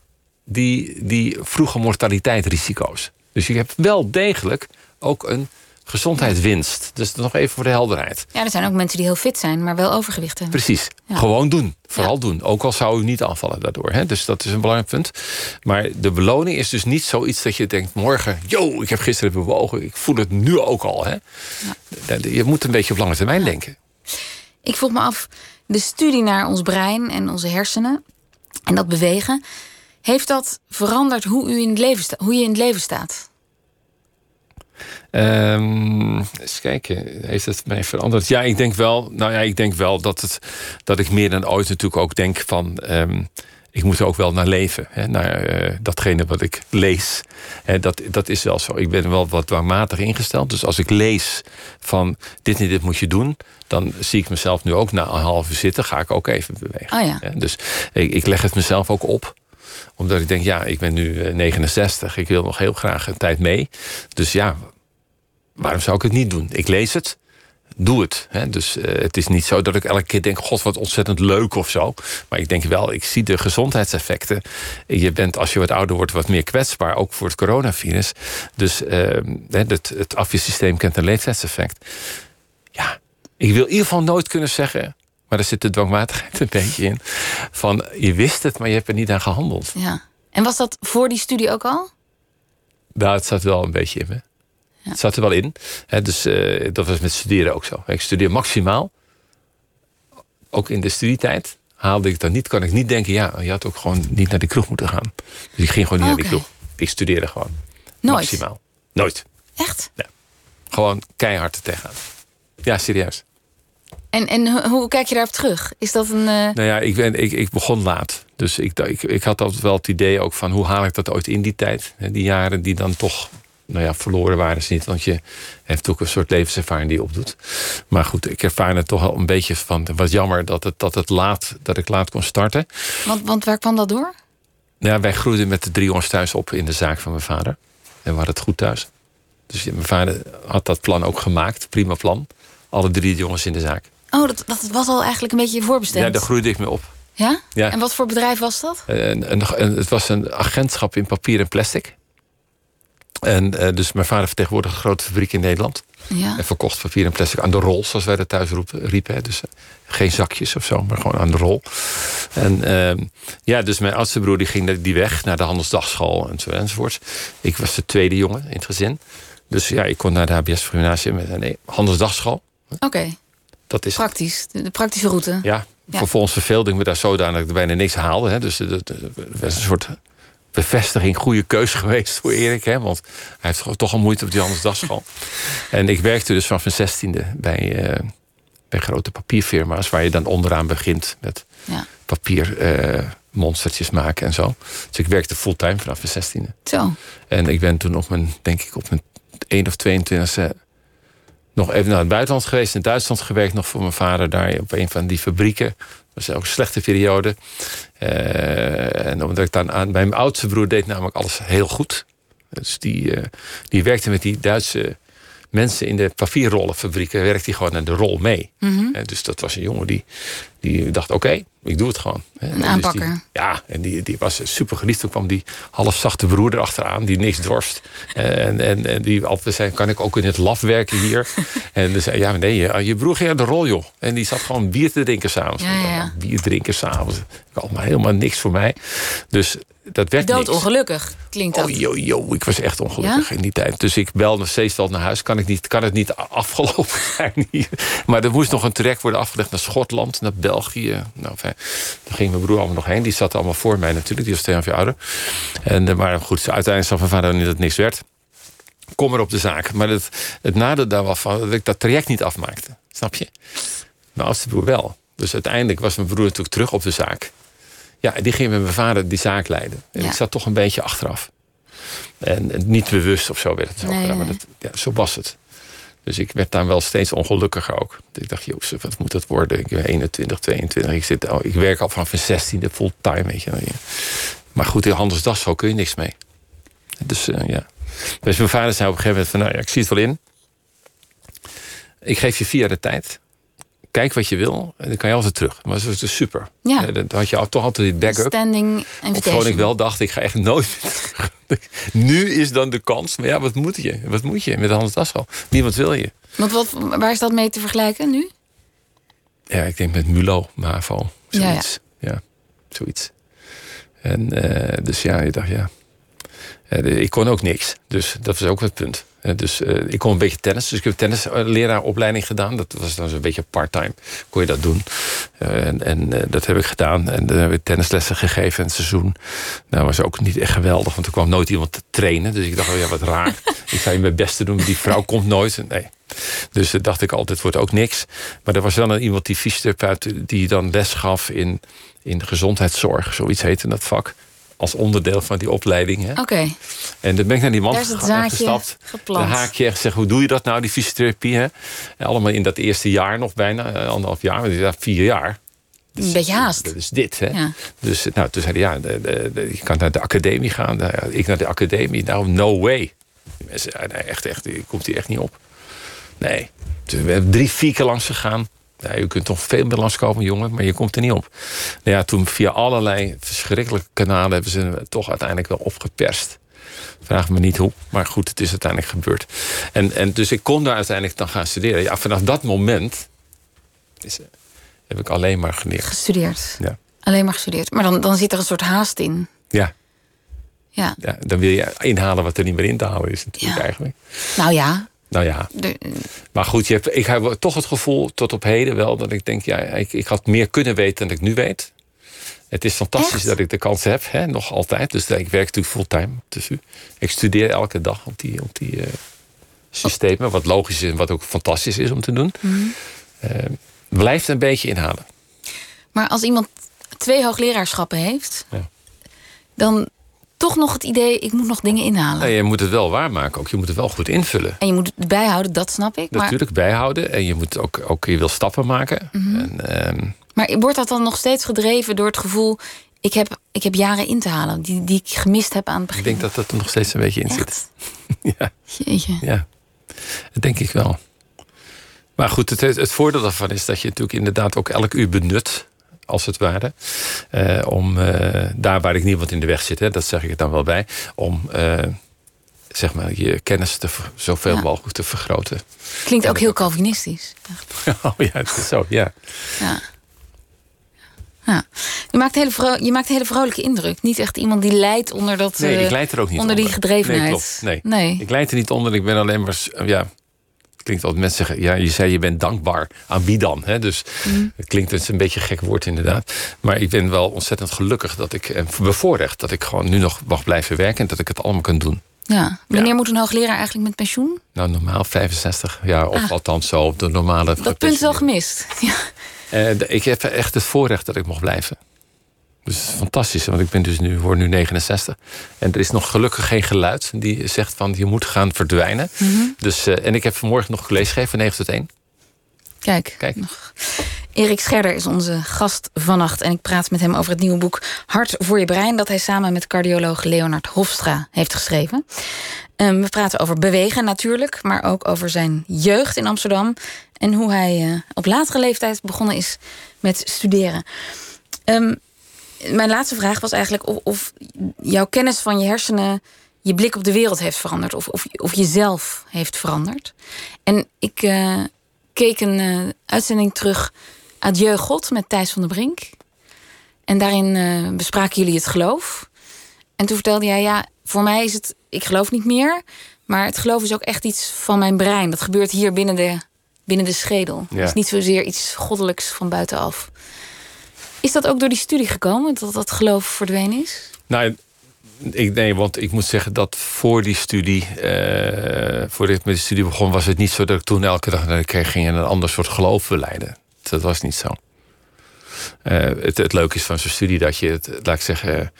die, die vroege mortaliteitsrisico's. Dus je hebt wel degelijk ook een gezondheidswinst. Dus nog even voor de helderheid.
Ja, er zijn ook mensen die heel fit zijn, maar wel overgewicht hebben.
Precies. Gewoon doen. Vooral doen. Ook al zou u niet aanvallen daardoor. Hè? Dus dat is een belangrijk punt. Maar de beloning is dus niet zoiets dat je denkt... morgen, yo, ik heb gisteren bewogen. Ik voel het nu ook al. Hè? Je moet een beetje op lange termijn denken.
Ik vroeg me af, de studie naar ons brein en onze hersenen... en dat bewegen... heeft dat veranderd hoe, u in het leven hoe je in het leven staat?
Um, eens kijken, heeft het mij veranderd? Ja, ik denk wel. Nou ja, ik denk wel dat, het, dat ik meer dan ooit natuurlijk ook denk van. Um, ik moet er ook wel naar leven. Hè, naar uh, datgene wat ik lees. Hè, dat, dat is wel zo. Ik ben wel wat dwangmatig ingesteld. Dus als ik lees van dit en dit moet je doen. Dan zie ik mezelf nu ook na een half uur zitten. Ga ik ook even bewegen.
Oh ja.
Dus ik, ik leg het mezelf ook op omdat ik denk, ja, ik ben nu 69. Ik wil nog heel graag een tijd mee. Dus ja, waarom zou ik het niet doen? Ik lees het, doe het. Hè? Dus uh, het is niet zo dat ik elke keer denk... god, wat ontzettend leuk of zo. Maar ik denk wel, ik zie de gezondheidseffecten. Je bent, als je wat ouder wordt, wat meer kwetsbaar. Ook voor het coronavirus. Dus uh, het, het afweersysteem kent een leeftijdseffect. Ja, ik wil in ieder geval nooit kunnen zeggen... maar daar zit de dwangmatigheid een beetje in... van je wist het, maar je hebt er niet aan gehandeld.
Ja. En was dat voor die studie ook al?
Nou, het zat wel een beetje in me. Het zat er wel in. dus uh, dat was met studeren ook zo. Ik studeer maximaal. Ook in de studietijd. haalde ik dat niet, kan ik niet denken... ja, je had ook gewoon niet naar die kroeg moeten gaan. Dus ik ging gewoon niet naar die kroeg. Ik studeerde gewoon. Nooit? Maximaal. Nooit.
Echt?
Ja. Gewoon keihard er tegenaan. Ja, serieus.
En, en hoe kijk je daarop terug? Is dat een. Uh...
Nou ja, ik, ben, ik, ik begon laat. Dus ik, ik, ik had altijd wel het idee ook van hoe haal ik dat ooit in die tijd? Die jaren die dan toch nou ja, verloren waren ze niet. Want je hebt ook een soort levenservaring die je opdoet. Maar goed, ik ervaar het toch al een beetje van. Het was jammer dat, het, dat, het laat, dat ik laat kon starten.
Want, want waar kwam dat door?
Nou ja, wij groeiden met de drie jongens thuis op in de zaak van mijn vader. En we hadden het goed thuis. Dus mijn vader had dat plan ook gemaakt. Prima plan. Alle drie jongens in de zaak.
Oh, dat, dat was al eigenlijk een beetje voorbestemd?
Ja, daar groeide ik mee op.
Ja? ja. En wat voor bedrijf was dat?
een, een, het was een agentschap in papier en plastic. En uh, dus mijn vader vertegenwoordigde een grote fabriek in Nederland. Ja. En verkocht papier en plastic aan de rol, zoals wij dat thuis roepen, riepen. Dus uh, geen zakjes of zo, maar gewoon aan de rol. En uh, ja, dus mijn oudste broer die ging die weg naar de handelsdagschool en zo enzovoort. Ik was de tweede jongen in het gezin. Dus ja, ik kon naar de HBS gymnasium met een handelsdagschool.
Oké. Okay. Dat is praktisch, de praktische route.
Ja, ja. vervolgens verveelde ik me daar zodanig dat ik er bijna niks haalde. Hè. Dus het was een soort bevestiging, goede keus geweest voor Erik. Hè, want hij heeft toch al moeite op die handelsdagschool. *laughs* en ik werkte dus vanaf mijn zestiende bij, uh, bij grote papierfirma's... waar je dan onderaan begint met ja. papiermonstertjes uh, maken en zo. Dus ik werkte fulltime vanaf mijn zestiende.
Zo.
En ik ben toen op mijn, denk ik, op mijn 1 of 22 nog even naar het buitenland geweest. In Duitsland gewerkt nog voor mijn vader daar op een van die fabrieken. Dat was ook een slechte periode. Uh, en omdat ik dan aan, bij mijn oudste broer deed namelijk alles heel goed. Dus die, uh, die werkte met die Duitse mensen in de papierrollenfabrieken werkte hij gewoon aan de rol mee.
Mm
Dus dat was een jongen die, die dacht: oké, ik doe het gewoon.
Een dus aanpakker.
ja, en die, die was super geliefd. Toen kwam die halfzachte broer erachteraan, die niks dorst. En, en, en die altijd zei: kan ik ook in het laf werken hier? *laughs* en dan zei ja, nee, je, je broer ging aan de rol, joh. En die zat gewoon bier te drinken s'avonds.
Ja, ja.
Bier drinken s'avonds. Allemaal helemaal niks voor mij. Dus dat werd
Dood ongelukkig, klinkt dat.
Oh, yo, yo, ik was echt ongelukkig in die tijd. Dus ik belde nog steeds wel naar huis. Kan, ik niet, kan het niet afgelopen *laughs* zijn hier? Maar er moest nog een trek worden afgelegd naar Schotland, naar België. Nou, fijn. Daar ging mijn broer allemaal nog heen. Die zat allemaal voor mij natuurlijk. Die was twee jaar ouder. En, eh, maar goed, uiteindelijk zag mijn vader niet dat het niks werd. Kom er op de zaak. Maar het, het nadeel daar was van dat ik dat traject niet afmaakte. Snap je? Mijn oudste broer wel. Dus uiteindelijk was mijn broer natuurlijk terug op de zaak. Ja, die ging met mijn vader die zaak leiden. En ik zat toch een beetje achteraf. En, niet bewust of zo werd het zo nee, Maar dat, ja, zo was het. Dus ik werd daar wel steeds ongelukkiger ook. Ik dacht, Jozef, wat moet dat worden? Ik ben 21, 22. Ik, zit, oh, ik werk al vanaf mijn 16e fulltime, weet je. Maar goed, in handelsdagschool kun je niks mee. Dus uh, ja. Dus mijn vader zei op een gegeven moment van... nou ja, ik zie het wel in. Ik geef je vier jaar de tijd kijk wat je wil en dan kan je altijd terug. Maar dat is super.
Ja.
Dan had je toch altijd die backup.
Standing
Gewoon ik wel dacht, ik ga echt nooit *laughs* Nu is dan de kans. Maar ja, wat moet je? Wat moet je met Hans Daschal? Niemand wil je.
Want wat, waar is dat mee te vergelijken nu?
Ja, ik denk met Mulo, MAVO. Zoiets. Ja, ja. zoiets. En uh, dus ja, je dacht ja. Uh, ik kon ook niks. Dus dat was ook het punt. Eh, dus uh, ik kon een beetje tennis. Dus ik heb tennisleraaropleiding gedaan. Dat was dan zo'n beetje part-time. Kon je dat doen. Uh, en en dat heb ik gedaan. En dan heb ik tennislessen gegeven in het seizoen. Nou was ook niet echt geweldig. Want er kwam nooit iemand te trainen. Dus ik dacht, oh ja, wat raar. *laughs* ik ga je mijn best doen. Maar die vrouw komt nooit. Nee. Dus dat dacht ik altijd, wordt ook niks. Maar er was dan iemand die fysiotherapeut... die dan les gaf in, in gezondheidszorg. Zoiets heette dat vak als onderdeel van die opleiding.
Oké.
En dan ben ik naar die man
gestapt.
Dan haak je echt zeg, hoe doe je dat nou, die fysiotherapie? Hè? En allemaal in dat eerste jaar nog bijna, eh, anderhalf jaar, maar ja, vier jaar.
Dus, een beetje haast.
Dat is dit. Hè? Ja. Dus nou, toen zei hij, ja, de, de, je kan naar de academie gaan. Ik naar de academie. Nou, no way. Die mensen, nee, echt, echt, komt hier echt niet op. Nee. Dus we hebben drie, vier keer langs gegaan. Ja, u kunt toch veel meer langskomen, jongen, maar je komt er niet op. Nou ja, toen via allerlei verschrikkelijke kanalen hebben ze hem toch uiteindelijk wel opgeperst. Vraag me niet hoe, maar goed, het is uiteindelijk gebeurd. En, en dus ik kon daar uiteindelijk dan gaan studeren. Ja, vanaf dat moment is, heb ik alleen maar geleerd.
Gestudeerd?
Ja.
Alleen maar gestudeerd. Maar dan, dan zit er een soort haast in.
Ja.
Ja.
ja. Dan wil je inhalen wat er niet meer in te halen is natuurlijk eigenlijk.
Nou ja,
Nou ja. maar goed, je hebt, ik heb toch het gevoel tot op heden wel dat ik denk, ja, ik, ik had meer kunnen weten dan ik nu weet. Het is fantastisch dat ik de kans heb, hè, nog altijd. Dus ik werk natuurlijk fulltime. Dus ik studeer elke dag op die, op die uh, systemen. Wat logisch is en wat ook fantastisch is om te doen. Mm blijft een beetje inhalen.
Maar als iemand twee hoogleraarschappen heeft, ja. dan toch nog het idee, ik moet nog dingen inhalen.
Je moet het wel waarmaken ook. Je moet het wel goed invullen.
En je moet het bijhouden, dat snap ik.
Natuurlijk bijhouden. En je moet ook, ook je wil stappen maken. Mhm. en,
ehm, Maar wordt dat dan nog steeds gedreven door het gevoel... ik heb, ik heb jaren in te halen die, die ik gemist heb aan het begin?
Ik denk dat dat er nog steeds een beetje in zit. *laughs* ja.
Jeetje.
Ja, dat denk ik wel. Maar goed, het, het voordeel daarvan is dat je natuurlijk inderdaad ook elk uur benut als het ware. Uh, om uh, daar waar ik niemand in de weg zit, hè, dat zeg ik er dan wel bij. Om uh, zeg maar je kennis te, zoveel ja. mogelijk te vergroten.
Klinkt ook heel Calvinistisch. *laughs*
oh ja, het is zo, ja.
ja. Ja. Je, maakt hele je maakt een hele vrolijke indruk. Niet echt iemand die lijdt onder dat.
Nee, ik leid er ook niet
onder.
onder.
die gedrevenheid.
Nee, klopt. Nee. nee. Ik leid er niet onder. Ik ben alleen maar. Ja, klinkt altijd mensen zeggen, ja, je zei je bent dankbaar. Aan wie dan? Hè? Dus mm. het klinkt het een beetje een gek woord inderdaad. Maar ik ben wel ontzettend gelukkig dat ik, en bevoorrecht dat ik gewoon nu nog mag blijven werken en dat ik het allemaal kan doen.
Ja. Wanneer moet een hoogleraar eigenlijk met pensioen?
Nou, normaal 65 jaar, of ah. althans zo op de normale.
Dat punt is wel gemist. *laughs* Ja.
Uh, ik heb echt het voorrecht dat ik mag blijven. Dus het is fantastisch, want ik ben dus nu, word nu 69. En er is nog gelukkig geen geluid die zegt van je moet gaan verdwijnen. Mhm. dus, uh, en ik heb vanmorgen nog college gegeven van 9 tot 1.
Kijk, Kijk. Nog. Erik Scherder is onze gast vannacht. En ik praat met hem over het nieuwe boek Hart voor je brein... dat hij samen met cardioloog Leonard Hofstra heeft geschreven. Um, we praten over bewegen natuurlijk, maar ook over zijn jeugd in Amsterdam... en hoe hij uh, op latere leeftijd begonnen is met studeren. Um, mijn laatste vraag was eigenlijk of, of, jouw kennis van je hersenen je blik op de wereld heeft veranderd. Of, of, of jezelf heeft veranderd. En ik uh, keek een uh, uitzending terug, Adieu God, met Thijs van der Brink. En daarin uh, bespraken jullie het geloof. En toen vertelde jij, ja, voor mij is het, ik geloof niet meer. Maar het geloof is ook echt iets van mijn brein. Dat gebeurt hier binnen de, binnen de schedel. Het is niet zozeer iets goddelijks van buitenaf. Is dat ook door die studie gekomen, dat dat geloof verdwenen is?
Nou, ik, nee, want ik moet zeggen dat voor die studie, uh, voordat ik met de studie begon, was het niet zo dat ik toen elke dag naar de kerk ging en een ander soort geloof beleiden. Dat was niet zo. Uh, het, het leuke is van zo'n studie dat je het, laat ik zeggen,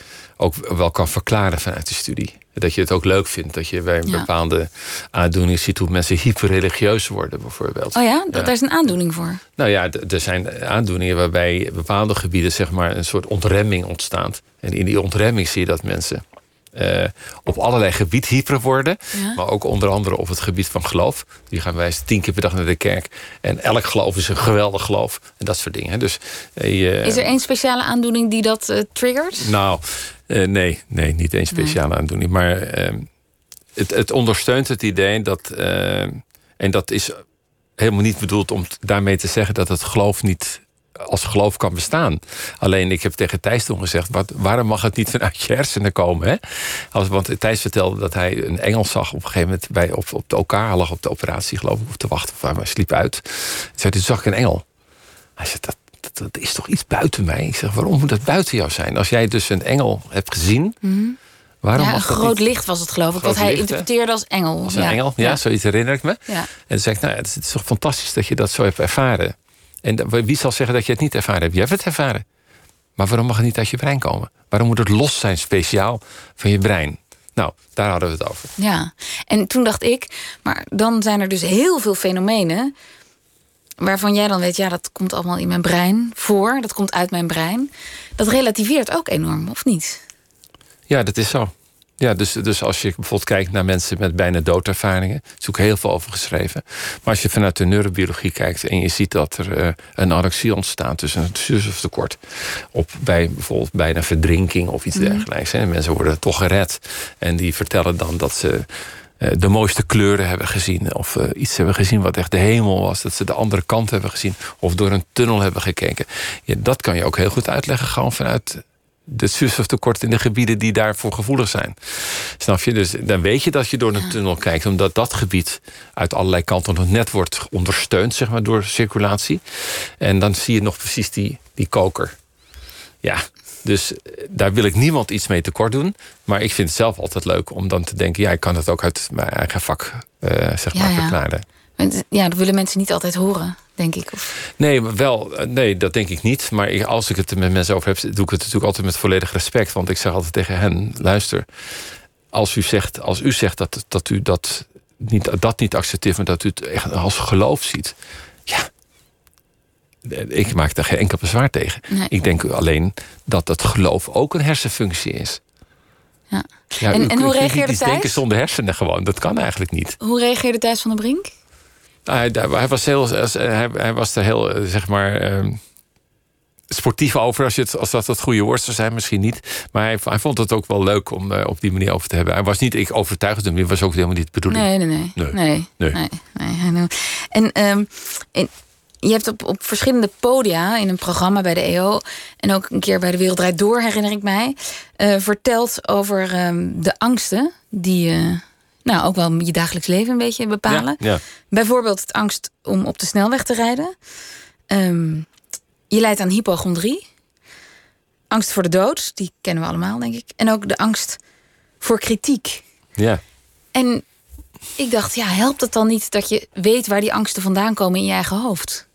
ook wel kan verklaren vanuit de studie. Dat je het ook leuk vindt. Dat je bij een bepaalde aandoening ziet hoe mensen hyperreligieus worden, bijvoorbeeld.
Oh ja, daar is een aandoening voor.
Nou ja, er zijn aandoeningen waarbij bepaalde gebieden zeg maar een soort ontremming ontstaat. En in die ontremming zie je dat mensen uh, op allerlei gebied hyper worden. Maar ook onder andere op het gebied van geloof. Die gaan wij tien keer per dag naar de kerk. En elk geloof is een geweldig geloof. En dat soort dingen. Dus,
uh, is er één speciale aandoening die dat uh, triggert?
Nou, nee, nee, niet één speciale aandoening. Maar ehm, het, het, ondersteunt het idee dat. en dat is helemaal niet bedoeld om daarmee te zeggen dat het geloof niet als geloof kan bestaan. Alleen ik heb tegen Thijs toen gezegd: wat, waarom mag het niet *laughs* vanuit je hersenen komen? Hè? Als, want Thijs vertelde dat hij een engel zag op een gegeven moment bij, op, op de elkaar lag op de operatie, geloof ik, of te wachten, of hij sliep uit. Zei, toen zag ik een engel. Hij zei: dat, dat, is toch iets buiten mij? Ik zeg: waarom moet dat buiten jou zijn? Als jij dus een engel hebt gezien. Mm Waarom
ja, een groot licht was het geloof ik. Wat hij interpreteerde als engel.
Als een engel, ja, zoiets herinner ik me. Ja. En toen zei ik, nou, het is toch fantastisch dat je dat zo hebt ervaren. En wie zal zeggen dat je het niet ervaren hebt? Je hebt het ervaren. Maar waarom mag het niet uit je brein komen? Waarom moet het los zijn, speciaal van je brein? Nou, daar hadden we het over.
Ja, en toen dacht ik, maar dan zijn er dus heel veel fenomenen waarvan jij dan weet, ja, dat komt allemaal in mijn brein voor, dat komt uit mijn brein. Dat relativeert ook enorm, of niet?
Ja, dat is zo. Ja, dus, dus als je bijvoorbeeld kijkt naar mensen met bijna doodervaringen, is ook heel veel over geschreven. Maar als je vanuit de neurobiologie kijkt en je ziet dat er uh, een anorexie ontstaat, dus een zuurstoftekort, op, bij bijvoorbeeld bijna verdrinking of iets mhm. dergelijks. En mensen worden toch gered. En die vertellen dan dat ze de mooiste kleuren hebben gezien. Of uh, iets hebben gezien wat echt de hemel was. Dat ze de andere kant hebben gezien. Of door een tunnel hebben gekeken. Ja, dat kan je ook heel goed uitleggen gewoon vanuit het zuurstoftekort in de gebieden die daarvoor gevoelig zijn. Snap je? Dus dan weet je dat je door een tunnel kijkt, omdat dat gebied uit allerlei kanten nog net wordt ondersteund, zeg maar, door circulatie. En dan zie je nog precies die, die koker. Ja, dus eh, daar wil ik niemand iets mee tekort doen. Maar ik vind het zelf altijd leuk om dan te denken: ja, ik kan het ook uit mijn eigen vak uh, zeg maar, ja, verklaren.
Ja, dat willen mensen niet altijd horen, denk ik. Of...
Nee, wel, eh, nee, dat denk ik niet. Maar als ik het er met mensen over heb, doe ik het natuurlijk altijd met volledig respect. Want ik zeg altijd tegen hen: luister, als u zegt, als u zegt dat, dat u dat niet, dat niet accepteert, maar dat u het echt als geloof ziet. Ja, ik maak daar geen enkel bezwaar tegen. Ik denk alleen dat het geloof ook een hersenfunctie is.
Ja. ja en, en hoe reageerde Thijs?
denken zonder hersenen gewoon. Dat kan eigenlijk niet.
Hoe reageerde Thijs van der Brink?
Nou, hij, hij, was heel, hij, hij, was er heel, eh, zeg maar... Ehm, sportief over, als, je het, als dat het goede woord zou zijn, misschien niet. Maar hij, hij vond het ook wel leuk om uh, op die manier over te hebben. Hij was niet ik overtuigd, dat was ook helemaal niet de bedoeling.
Nee, nee, nee. nee. nee, nee. nee, nee en, um, en je hebt op, op verschillende podia in een programma bij de EO en ook een keer bij de Wereld Door, herinner ik mij, uh, verteld over um, de angsten die uh, nou, ook wel je dagelijks leven een beetje bepalen.
Ja,
Bijvoorbeeld het angst om op de snelweg te rijden. Um, je leidt aan hypochondrie. Angst voor de dood, die kennen we allemaal, denk ik. En ook de angst voor kritiek.
Ja.
En ik dacht, ja, helpt het dan niet dat je weet waar die angsten vandaan komen in je eigen hoofd?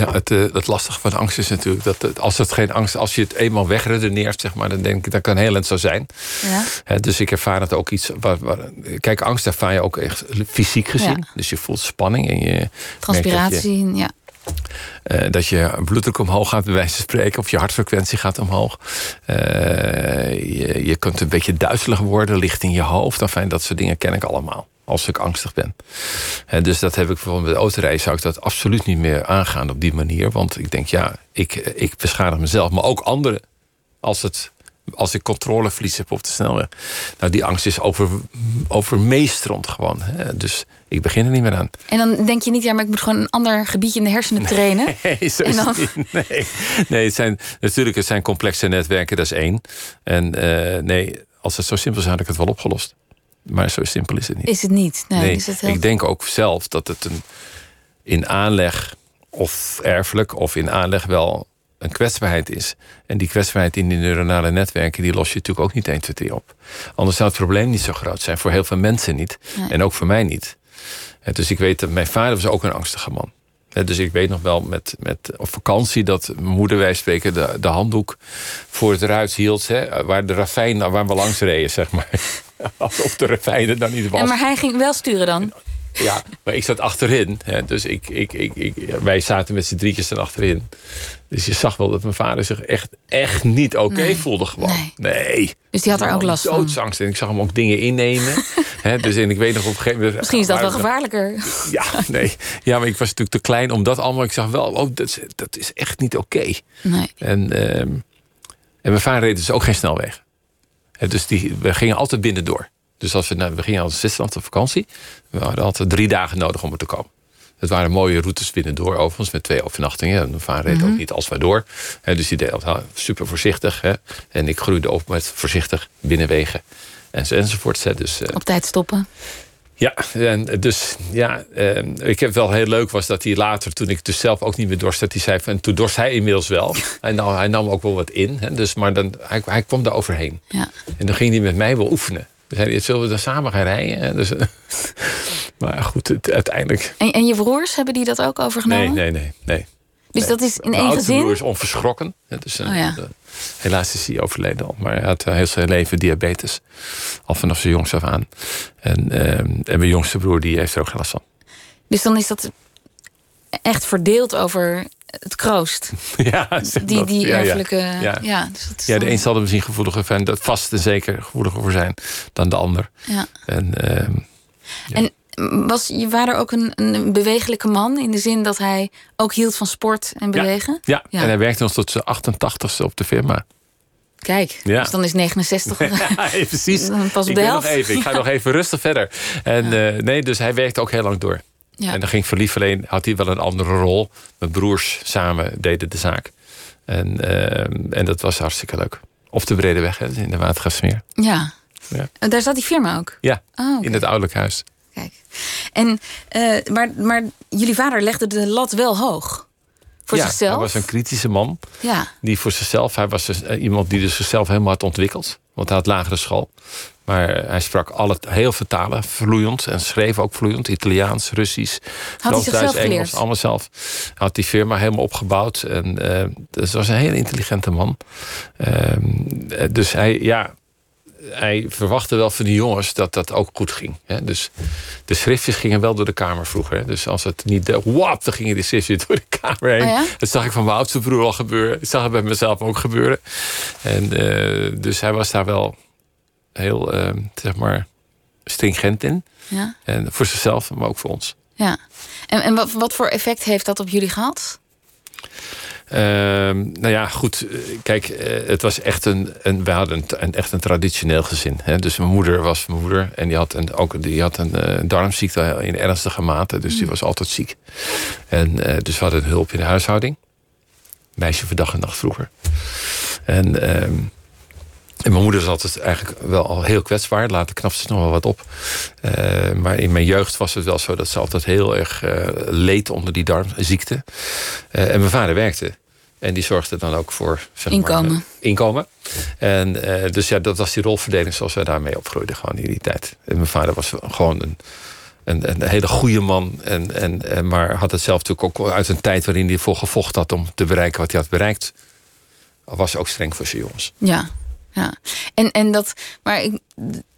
Nou, het, uh, het lastige van angst is natuurlijk dat als het geen angst, als je het eenmaal wegredeneert, zeg maar, dan denk ik dat kan heel lent zo zijn. Ja. dus ik ervaar het ook iets. Waar, kijk, angst ervaar je ook echt fysiek gezien. Dus je voelt spanning en je.
Transpiratie, ja.
Uh, dat je bloeddruk omhoog gaat, bij wijze van spreken, of je hartfrequentie gaat omhoog. Uh, je, je kunt een beetje duizelig worden, licht in je hoofd. Enfin, dat soort dingen ken ik allemaal als ik angstig ben. En dus dat heb ik bijvoorbeeld met autorijden zou ik dat absoluut niet meer aangaan op die manier. Want ik denk, ja, ik, ik beschadig mezelf, maar ook anderen. Als, het, als ik controleverlies heb op de snelweg. Nou, die angst is over, overmeesterend gewoon. Hè? Dus ik begin er niet meer aan.
En dan denk je niet, ja, maar ik moet gewoon een ander gebiedje in de hersenen trainen. *laughs*
Nee, zo dan... Nee, nee het zijn, natuurlijk, het zijn complexe netwerken, dat is één. En uh, nee, als het zo simpel is, had ik het wel opgelost. Maar zo simpel is het niet.
Is het niet? Nee, Is het
Ik denk ook zelf dat het een, in aanleg of erfelijk of in aanleg wel een kwetsbaarheid is. En die kwetsbaarheid in die neuronale netwerken, die los je natuurlijk ook niet 1, 2, 3 op. Anders zou het probleem niet zo groot zijn. Voor heel veel mensen niet. En ook voor mij niet. Dus ik weet dat mijn vader was ook een angstige man. Dus ik weet nog wel met, met op vakantie dat mijn moeder, wij spreken, de, de handdoek voor het eruit hield. Hè, waar de ravijn, waar we langs reden, zeg maar. *laughs* Alsof de ravijn dan niet was.
maar hij ging wel sturen dan?
Ja, maar ik zat achterin. Hè, dus ik, ik, ik, ik, wij zaten met z'n drietjes dan achterin. Dus je zag wel dat mijn vader zich echt, echt niet oké voelde gewoon. Nee.
Dus die had er ook last van?
Doodsangst. En ik zag hem ook dingen innemen. *laughs* He, dus en ik weet nog op een gegeven moment...
Misschien is dat wel gevaarlijker.
Ja, nee. Ja, maar ik was natuurlijk te klein om dat allemaal... Ik zag wel, oh, dat, is, dat is echt niet oké.
Nee.
En, uh, en mijn vader reed dus ook geen snelweg. He, dus die, we gingen altijd binnendoor. Dus als we, nou, we gingen als Zwitserland op vakantie. We hadden altijd drie dagen nodig om er te komen. Het waren mooie routes binnendoor, overigens, met twee overnachtingen. En mijn vader reed ook mhm. niet als wij door. dus die deed super voorzichtig. En ik groeide op met voorzichtig binnenwegen enzovoort. Dus,
uh, op tijd stoppen.
Ja, en dus ja, uh, ik heb wel heel leuk was dat hij later, toen ik dus zelf ook niet meer dorst, dat hij zei van, toen dorst hij inmiddels wel. *laughs* en nou, hij nam ook wel wat in, hè, dus, maar dan, hij, hij kwam daar overheen.
Ja.
En dan ging hij met mij wel oefenen. We zeiden, zullen we dan samen gaan rijden? Dus, *laughs* maar goed, het, uiteindelijk.
En, en je broers, hebben die dat ook overgenomen?
Nee, nee, nee. nee.
Dus dat is in één gezin? Mijn
broer is onverschrokken. Dus, oh, ja. helaas is hij overleden al. Maar hij had heel zijn leven diabetes. Al vanaf zijn jongs af aan. En, uh, en mijn jongste broer die heeft er ook last van.
Dus dan is dat echt verdeeld over het kroost. *laughs*
Ja,
die, die erfelijke. Ja,
ja. dus ja de een zal er misschien gevoeliger zijn, dat vast en zeker gevoeliger voor zijn dan de ander.
Ja.
En, uh,
en was je vader ook een, een bewegelijke man in de zin dat hij ook hield van sport en bewegen?
Ja, ja. en hij werkte nog tot zijn 88ste op de firma.
Kijk, ja. dus dan is 69. *laughs*
ja, precies.
Dan pas op
ik
de helft.
Nog even, ik ga nog even *laughs* rustig verder. En uh, nee, dus hij werkte ook heel lang door. Ja. En dan ging verliefd alleen, had hij wel een andere rol. Mijn broers samen deden de zaak. En, en dat was hartstikke leuk. Op de Brede Weg, hè, in de Watergasmeer.
Ja. ja. En daar zat die firma ook?
Ja, oh, in het ouderlijk huis.
Kijk. En, maar, maar jullie vader legde de lat wel hoog? Voor
ja,
zichzelf?
hij was een kritische man.
Ja.
Die voor zichzelf, hij was dus, iemand die dus zichzelf helemaal had ontwikkeld. Want hij had lagere school. Maar hij sprak alle heel vertalen, vloeiend. En schreef ook vloeiend. Italiaans, Russisch,
Frans, Duits, Engels.
Allemaal zelf. Hij had die firma helemaal opgebouwd. En uh, dus was een hele intelligente man. Uh, dus hij, ja, hij verwachtte wel van die jongens dat dat ook goed ging. Hè? Dus de schriftjes gingen wel door de kamer vroeger. Hè? Dus als het niet... De, wap, dan gingen die schriftjes door de kamer heen.
Oh ja?
Dat zag ik van mijn oudste broer al gebeuren. Dat zag het bij mezelf ook gebeuren. En uh, dus hij was daar wel heel, uh, zeg maar, stringent in.
Ja.
En voor zichzelf, maar ook voor ons.
Ja. En, en wat, wat voor effect heeft dat op jullie gehad?
Uh, nou ja, goed. Kijk, het was echt een. een we hadden een, echt een traditioneel gezin. Hè? Dus mijn moeder was mijn moeder. En die had een, ook die had een uh, darmziekte in ernstige mate. Dus die was altijd ziek. En dus we hadden hulp in de huishouding. Meisje voor dag en nacht vroeger. En. En mijn moeder is altijd eigenlijk wel al heel kwetsbaar. Later knapte ze nog wel wat op. Uh, maar in mijn jeugd was het wel zo dat ze altijd heel erg uh, leed onder die darmziekte. Uh, en mijn vader werkte. En die zorgde dan ook voor zeg
inkomen.
Maar, inkomen. En dus ja, dat was die rolverdeling zoals wij daarmee opgroeiden gewoon in die tijd. En mijn vader was gewoon een, een, een hele goede man. En, en, en, maar had het zelf natuurlijk ook uit een tijd waarin hij voor gevochten had om te bereiken wat hij had bereikt. Was ook streng voor zijn jongens.
Ja, ja, en, en dat, maar ik,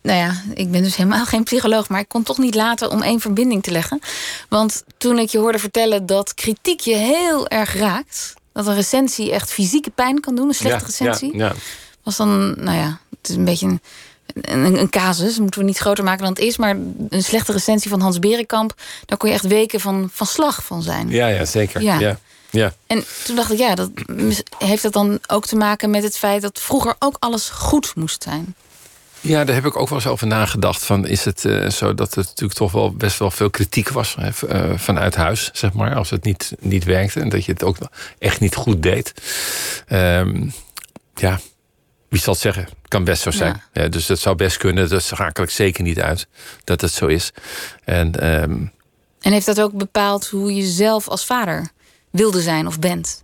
nou ja, ik ben dus helemaal geen psycholoog, maar ik kon toch niet laten om één verbinding te leggen. Want toen ik je hoorde vertellen dat kritiek je heel erg raakt, dat een recensie echt fysieke pijn kan doen, een slechte
ja,
recensie,
ja, ja.
was dan, nou ja, het is een beetje een, een, een casus, moeten we niet groter maken dan het is, maar een slechte recensie van Hans Berenkamp, daar kon je echt weken van, van slag van zijn.
Ja, ja zeker.
Ja.
Ja.
En toen dacht ik, ja, dat, heeft dat dan ook te maken met het feit dat vroeger ook alles goed moest zijn?
Ja, daar heb ik ook wel eens over nagedacht. Van, is het uh, zo dat het natuurlijk toch wel best wel veel kritiek was hè, uh, vanuit huis, zeg maar, als het niet, niet werkte en dat je het ook echt niet goed deed. Um, ja, wie zal het zeggen? Kan best zo zijn. Ja. Ja, dus dat zou best kunnen. Dat schakel ik zeker niet uit dat het zo is. En, um,
en heeft dat ook bepaald hoe je zelf als vader wilde zijn of bent?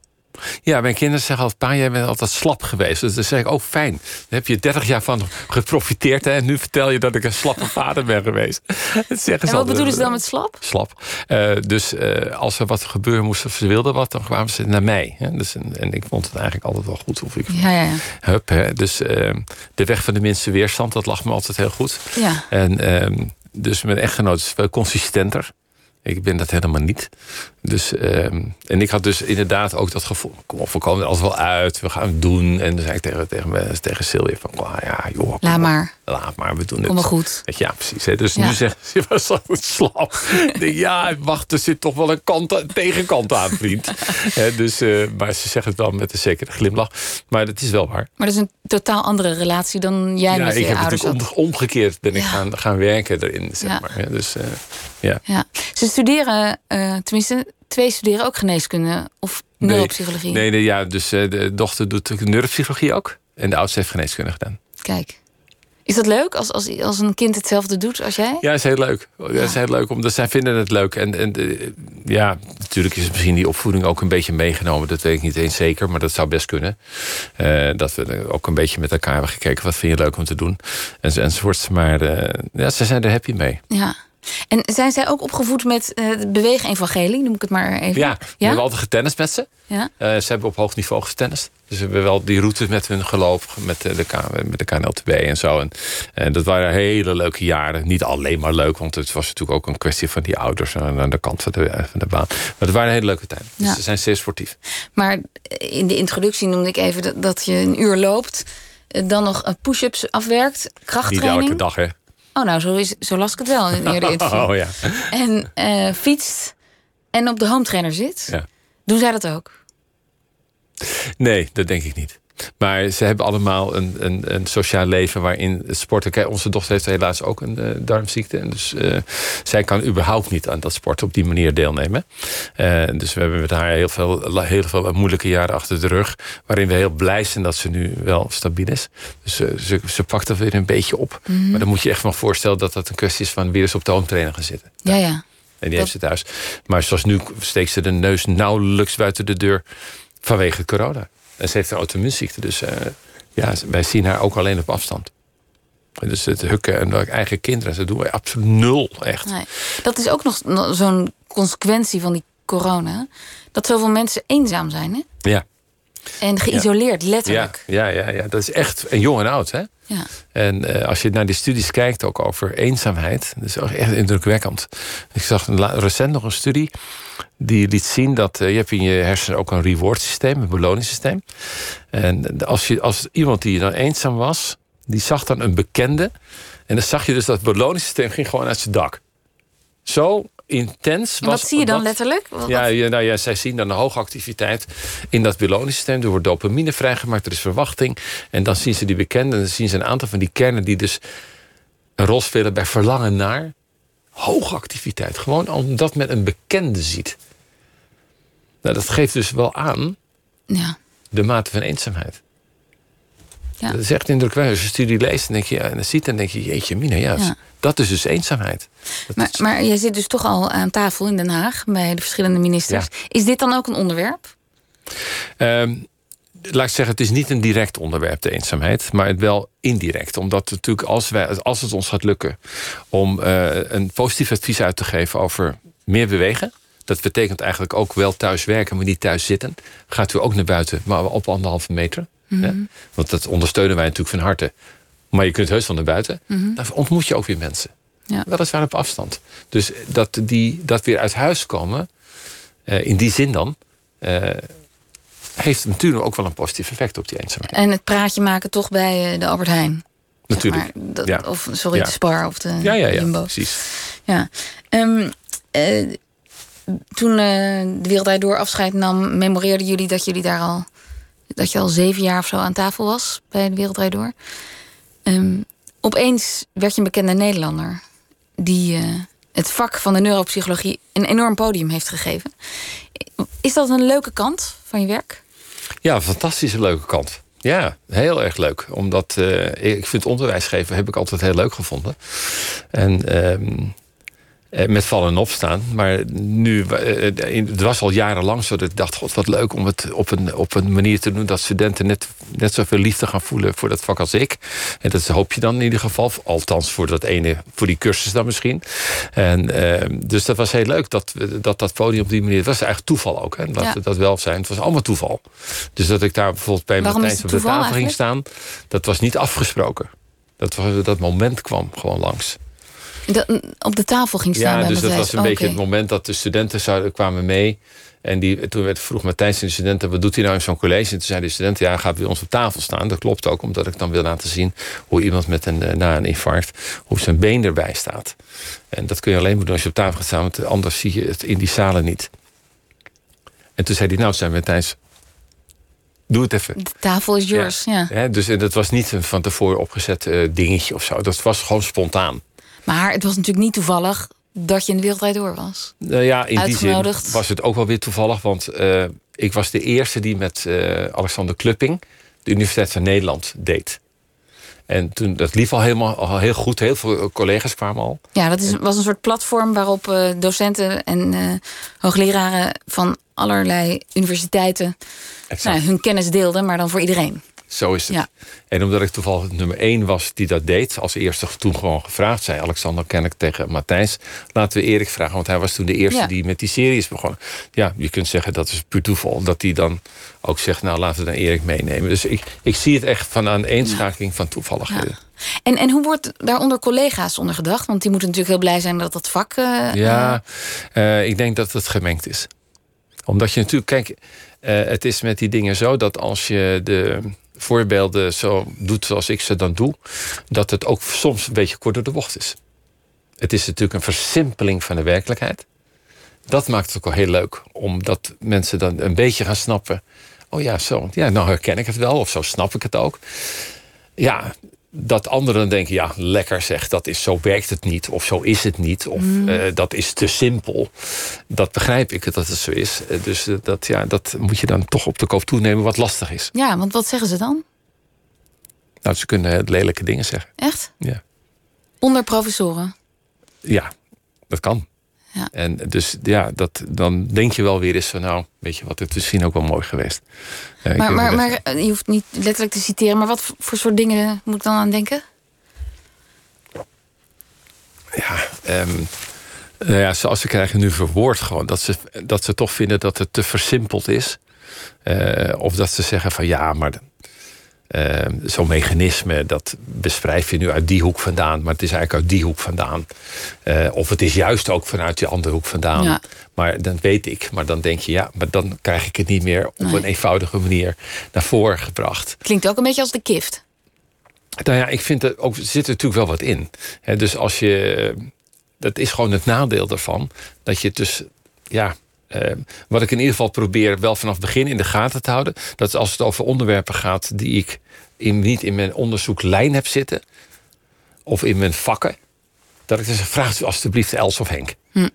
Ja, mijn kinderen zeggen altijd: Pa, jij bent altijd slap geweest. Dus dan zeg ik: Oh, fijn. Daar heb je 30 jaar van geprofiteerd. Hè? En nu vertel je dat ik een slappe vader ben geweest. *laughs* Dat zeggen
en wat bedoelen ze dan met slap?
Slap. Uh, dus uh, als er wat gebeuren moest, of ze wilden wat, dan kwamen ze naar mij. Hè? Dus, en, en, ik vond het eigenlijk altijd wel goed. Of ik,
ja, ja, ja.
Hup, hè? Dus uh, de weg van de minste weerstand, dat lag me altijd heel goed.
Ja.
En dus mijn echtgenoot is veel consistenter. Ik ben dat helemaal niet. Dus, um, en ik had dus inderdaad ook dat gevoel. Kom op, we komen er altijd wel uit. We gaan het doen. En dan zei ik tegen, tegen, tegen Sylvia van... Ja, joh,
laat maar.
Laat maar, we doen het.
Kom maar goed.
Ja, precies. Hè. Dus ja. nu zegt ze, was zo slap. ja, wacht, er zit toch wel een kant, tegenkant aan, vriend. *laughs* He, dus, uh, maar ze zegt het wel met een zekere glimlach. Maar dat is wel waar.
Maar dat is een totaal andere relatie dan jij
ja,
met je
ik heb
ouders
natuurlijk om, omgekeerd ben ik gaan, gaan werken erin, zeg
Ja.
maar. Ja, dus, uh, ja.
Ja. Ze studeren, uh, tenminste, twee studeren ook geneeskunde of neuropsychologie.
Nee, nee, ja, dus de dochter doet neuropsychologie ook. En de oudste heeft geneeskunde gedaan.
Kijk. Is dat leuk als, als, als een kind hetzelfde doet als jij?
Ja, is heel leuk. Ja, is heel leuk omdat zij vinden het leuk. En, en uh, ja, natuurlijk is misschien die opvoeding ook een beetje meegenomen. Dat weet ik niet eens zeker, maar dat zou best kunnen. Uh, dat we ook een beetje met elkaar hebben gekeken. Wat vind je leuk om te doen? En, enzovoorts. Maar uh, ja, ze zijn er happy mee.
Ja. En zijn zij ook opgevoed met uh, de beweegevangelie? Noem ik het maar even.
Ja, we ja? hebben altijd getennist met ze.
Ja?
Uh, ze hebben op hoog niveau getennist. Dus we hebben wel die route met hun gelopen. Met de, de, met de KNLTB en zo. En, en dat waren hele leuke jaren. Niet alleen maar leuk. Want het was natuurlijk ook een kwestie van die ouders. Aan de kant van de, van de baan. Maar het waren hele leuke tijden. Dus
Ja.
ze zijn zeer sportief.
Maar in de introductie noemde ik even dat, dat je een uur loopt. eh, Dan nog eh, push-ups afwerkt.
Niet
Krachttraining.
elke dag, hè?
Oh, nou, zo, is, zo las ik het wel in eerder interview. *laughs*
Oh ja.
En eh, fietst en op de home trainer zit.
ja.
Doen zij dat ook?
Nee, dat denk ik niet. Maar ze hebben allemaal een, een, een sociaal leven waarin sporten. Kijk, onze dochter heeft helaas ook een uh, darmziekte. En dus uh, zij kan überhaupt niet aan dat sport op die manier deelnemen. Uh, dus we hebben met haar heel veel, heel veel moeilijke jaren achter de rug. Waarin we heel blij zijn dat ze nu wel stabiel is. Dus ze, ze pakt er weer een beetje op. Mm -hmm. Maar dan moet je echt van voorstellen dat dat een kwestie is van weer eens op de hoomtrainer gaan zitten.
Ja, ja.
En die heeft ze thuis. Maar zoals nu steekt ze de neus nauwelijks buiten de deur vanwege corona. En ze heeft een auto-immuunziekte. Dus uh, ja, wij zien haar ook alleen op afstand. Dus het hukken en eigen kinderen, dat doen wij absoluut nul, echt.
Nee. Dat is ook nog zo'n consequentie van die corona. Dat zoveel mensen eenzaam zijn, hè?
Ja.
En geïsoleerd,
ja.
letterlijk.
Ja, ja, ja, ja, dat is echt en jong en oud, hè?
Ja.
En uh, als je naar die studies kijkt, ook over eenzaamheid, dat is echt indrukwekkend. Ik zag recent nog een studie die liet zien dat uh, je hebt in je hersenen ook een reward systeem, een beloningssysteem. En als, je, als iemand die dan eenzaam was, die zag dan een bekende. En dan zag je dus dat het beloningssysteem ging gewoon uit zijn dak. Zo intens
was. Wat zie je dan
dat,
letterlijk?
Wat, ja, ja, nou ja, zij zien dan een hoge activiteit in dat beloningssysteem. Er wordt dopamine vrijgemaakt, er is verwachting. En dan zien ze die bekenden, en dan zien ze een aantal van die kernen die dus een rol spelen bij verlangen naar hoge activiteit. Gewoon omdat men een bekende ziet. Nou, dat geeft dus wel aan
ja.
de mate van eenzaamheid.
Ja.
Dat is echt indrukwekkend. Als je studie leest en, denk je, ja, en dan ziet, dan denk je, jeetje mina, ja,
Ja.
dat is dus eenzaamheid. Dat
Maar,
is-
maar jij zit dus toch al aan tafel in Den Haag bij de verschillende ministers. Is dit dan ook een onderwerp?
Ehm, laat ik zeggen, het is niet een direct onderwerp, de eenzaamheid, maar het wel indirect. Omdat natuurlijk als, wij, als het ons gaat lukken om eh, een positief advies uit te geven over meer bewegen. Dat betekent eigenlijk ook wel thuis werken, maar niet thuis zitten. Gaat u ook naar buiten, maar op anderhalve meter. Hè? Want dat ondersteunen wij natuurlijk van harte. Maar je kunt heus van naar buiten. Dan ontmoet je ook weer mensen.
Ja.
Weliswaar op afstand. Dus dat, die, dat weer uit huis komen, eh, in die zin dan, eh, heeft natuurlijk ook wel een positief effect op die eenzaamheid.
En het praatje maken toch bij eh, de Albert Heijn. zeg
Natuurlijk.
maar. Dat-
ja.
Of sorry,
Ja.
de Spar of de
Ja, ja, ja,
Jumbo.
precies.
Ja. Ehm, eh, toen de Wereld Door afscheid nam, memoreerden jullie dat jullie daar al dat je al zeven jaar of zo aan tafel was bij de Wereld Door. Ehm, opeens werd je een bekende Nederlander die eh, het vak van de neuropsychologie een enorm podium heeft gegeven. Is dat een leuke kant van je werk?
Ja, fantastische leuke kant. Ja, heel erg leuk. Omdat eh, ik vind onderwijs geven heb ik altijd heel leuk gevonden. En ehm, eh, met vallen en opstaan. Maar nu, eh, in- het was al jarenlang zo dat ik dacht... God, wat leuk om het op een, op een manier te doen... dat studenten net, net zoveel liefde gaan voelen voor dat vak als ik. En dat hoop je dan in ieder geval. Althans voor dat ene, voor die cursus dan misschien. En, dus dat was heel leuk dat dat, dat podium op die manier... Het was eigenlijk toeval ook, hè, laten
Ja.
we dat wel zijn. Het was allemaal toeval. Dus dat ik daar bijvoorbeeld bij
Waarom
Matthijs
het
op de tafel ging staan... dat was niet afgesproken. Dat, was, dat moment kwam gewoon langs.
Op de tafel ging staan
Ja, dus dat was een beetje het moment dat de studenten zouden, kwamen mee. En die, toen werd, vroeg Matthijs de studenten, wat doet hij nou in zo'n college? En toen zei de studenten, ja, gaat bij ons op tafel staan. Dat klopt ook, omdat ik dan wil laten zien... hoe iemand met een, eh, na een infarct, hoe zijn been erbij staat. En dat kun je alleen maar doen als je op tafel gaat staan... want anders zie je het in die zalen niet. En toen zei hij, nou, zei Matthijs... Doe het even.
De tafel is yours, ja.
Hè, dus eh, dat was niet een van tevoren opgezet eh, dingetje of zo. Dat was gewoon spontaan.
Maar het was natuurlijk niet toevallig dat je in de wereldwijd door was.
Nou ja, in die zin was het ook wel weer toevallig. Want eh, ik was de eerste die met eh, Alexander Klupping... de Universiteit van Nederland deed. En toen, dat liep al helemaal al heel goed. Heel veel collega's kwamen al.
Ja, dat is, was een soort platform waarop eh, docenten en hoogleraren van allerlei universiteiten nou, hun kennis deelden, maar dan voor iedereen.
Zo is het.
Ja.
En omdat ik toevallig nummer één was die dat deed... als eerste toen gewoon gevraagd, zei Alexander ken ik tegen Matthijs... laten we Erik vragen, want hij was toen de eerste
Ja.
die met die serie is begonnen. Ja, je kunt zeggen dat is puur toeval. Dat hij dan ook zegt, nou laten we dan Erik meenemen. Dus ik, ik zie het echt van aan eenschakeling van toevalligheden.
En, en hoe wordt daaronder collega's onder gedacht? Want die moeten natuurlijk heel blij zijn dat dat vak. eh,
Ja, eh, ik denk dat het gemengd is. Omdat je natuurlijk, kijk, eh, het is met die dingen zo dat als je de voorbeelden zo doet zoals ik ze dan doe, dat het ook soms een beetje kort door de bocht is. Het is natuurlijk een versimpeling van de werkelijkheid. Dat maakt het ook wel heel leuk, omdat mensen dan een beetje gaan snappen oh ja, zo. Ja, nou herken ik het wel, of zo snap ik het ook. Ja, dat anderen denken, ja, lekker zeg, dat is, zo werkt het niet. Of zo is het niet. Of mm. uh, dat is te simpel. Dat begrijp ik dat het zo is. Uh, dus uh, dat, ja, dat moet je dan toch op de koop toenemen wat lastig is.
Ja, want wat zeggen ze dan?
Nou, ze kunnen lelijke dingen zeggen.
Echt?
Ja.
Onder professoren?
Ja, dat kan.
Ja.
En dus ja, dat, dan denk je wel weer eens van nou, weet je wat, het is misschien ook wel mooi geweest.
Uh, maar maar, maar uh, je hoeft niet letterlijk te citeren, maar wat voor soort dingen moet ik dan aan denken?
Ja, um, nou ja, zoals ze krijgen nu verwoord gewoon dat ze, dat ze toch vinden dat het te versimpeld is. Uh, of dat ze zeggen van ja, maar uh, Zo'n mechanisme, dat beschrijf je nu uit die hoek vandaan, maar het is eigenlijk uit die hoek vandaan. Uh, of het is juist ook vanuit die andere hoek vandaan.
Ja.
Maar dan weet ik, maar dan denk je, ja, maar dan krijg ik het niet meer op nee. een eenvoudige manier naar voren gebracht.
Klinkt ook een beetje als de kift.
Nou ja, ik vind er ook zit er natuurlijk wel wat in. He, dus als je. Dat is gewoon het nadeel daarvan. Dat je dus. Ja, uh, wat ik in ieder geval probeer wel vanaf het begin in de gaten te houden. Dat is als het over onderwerpen gaat die ik in, niet in mijn onderzoeklijn heb zitten. Of in mijn vakken. Dat ik dus vraag u alstublieft Els of Henk.
Hm.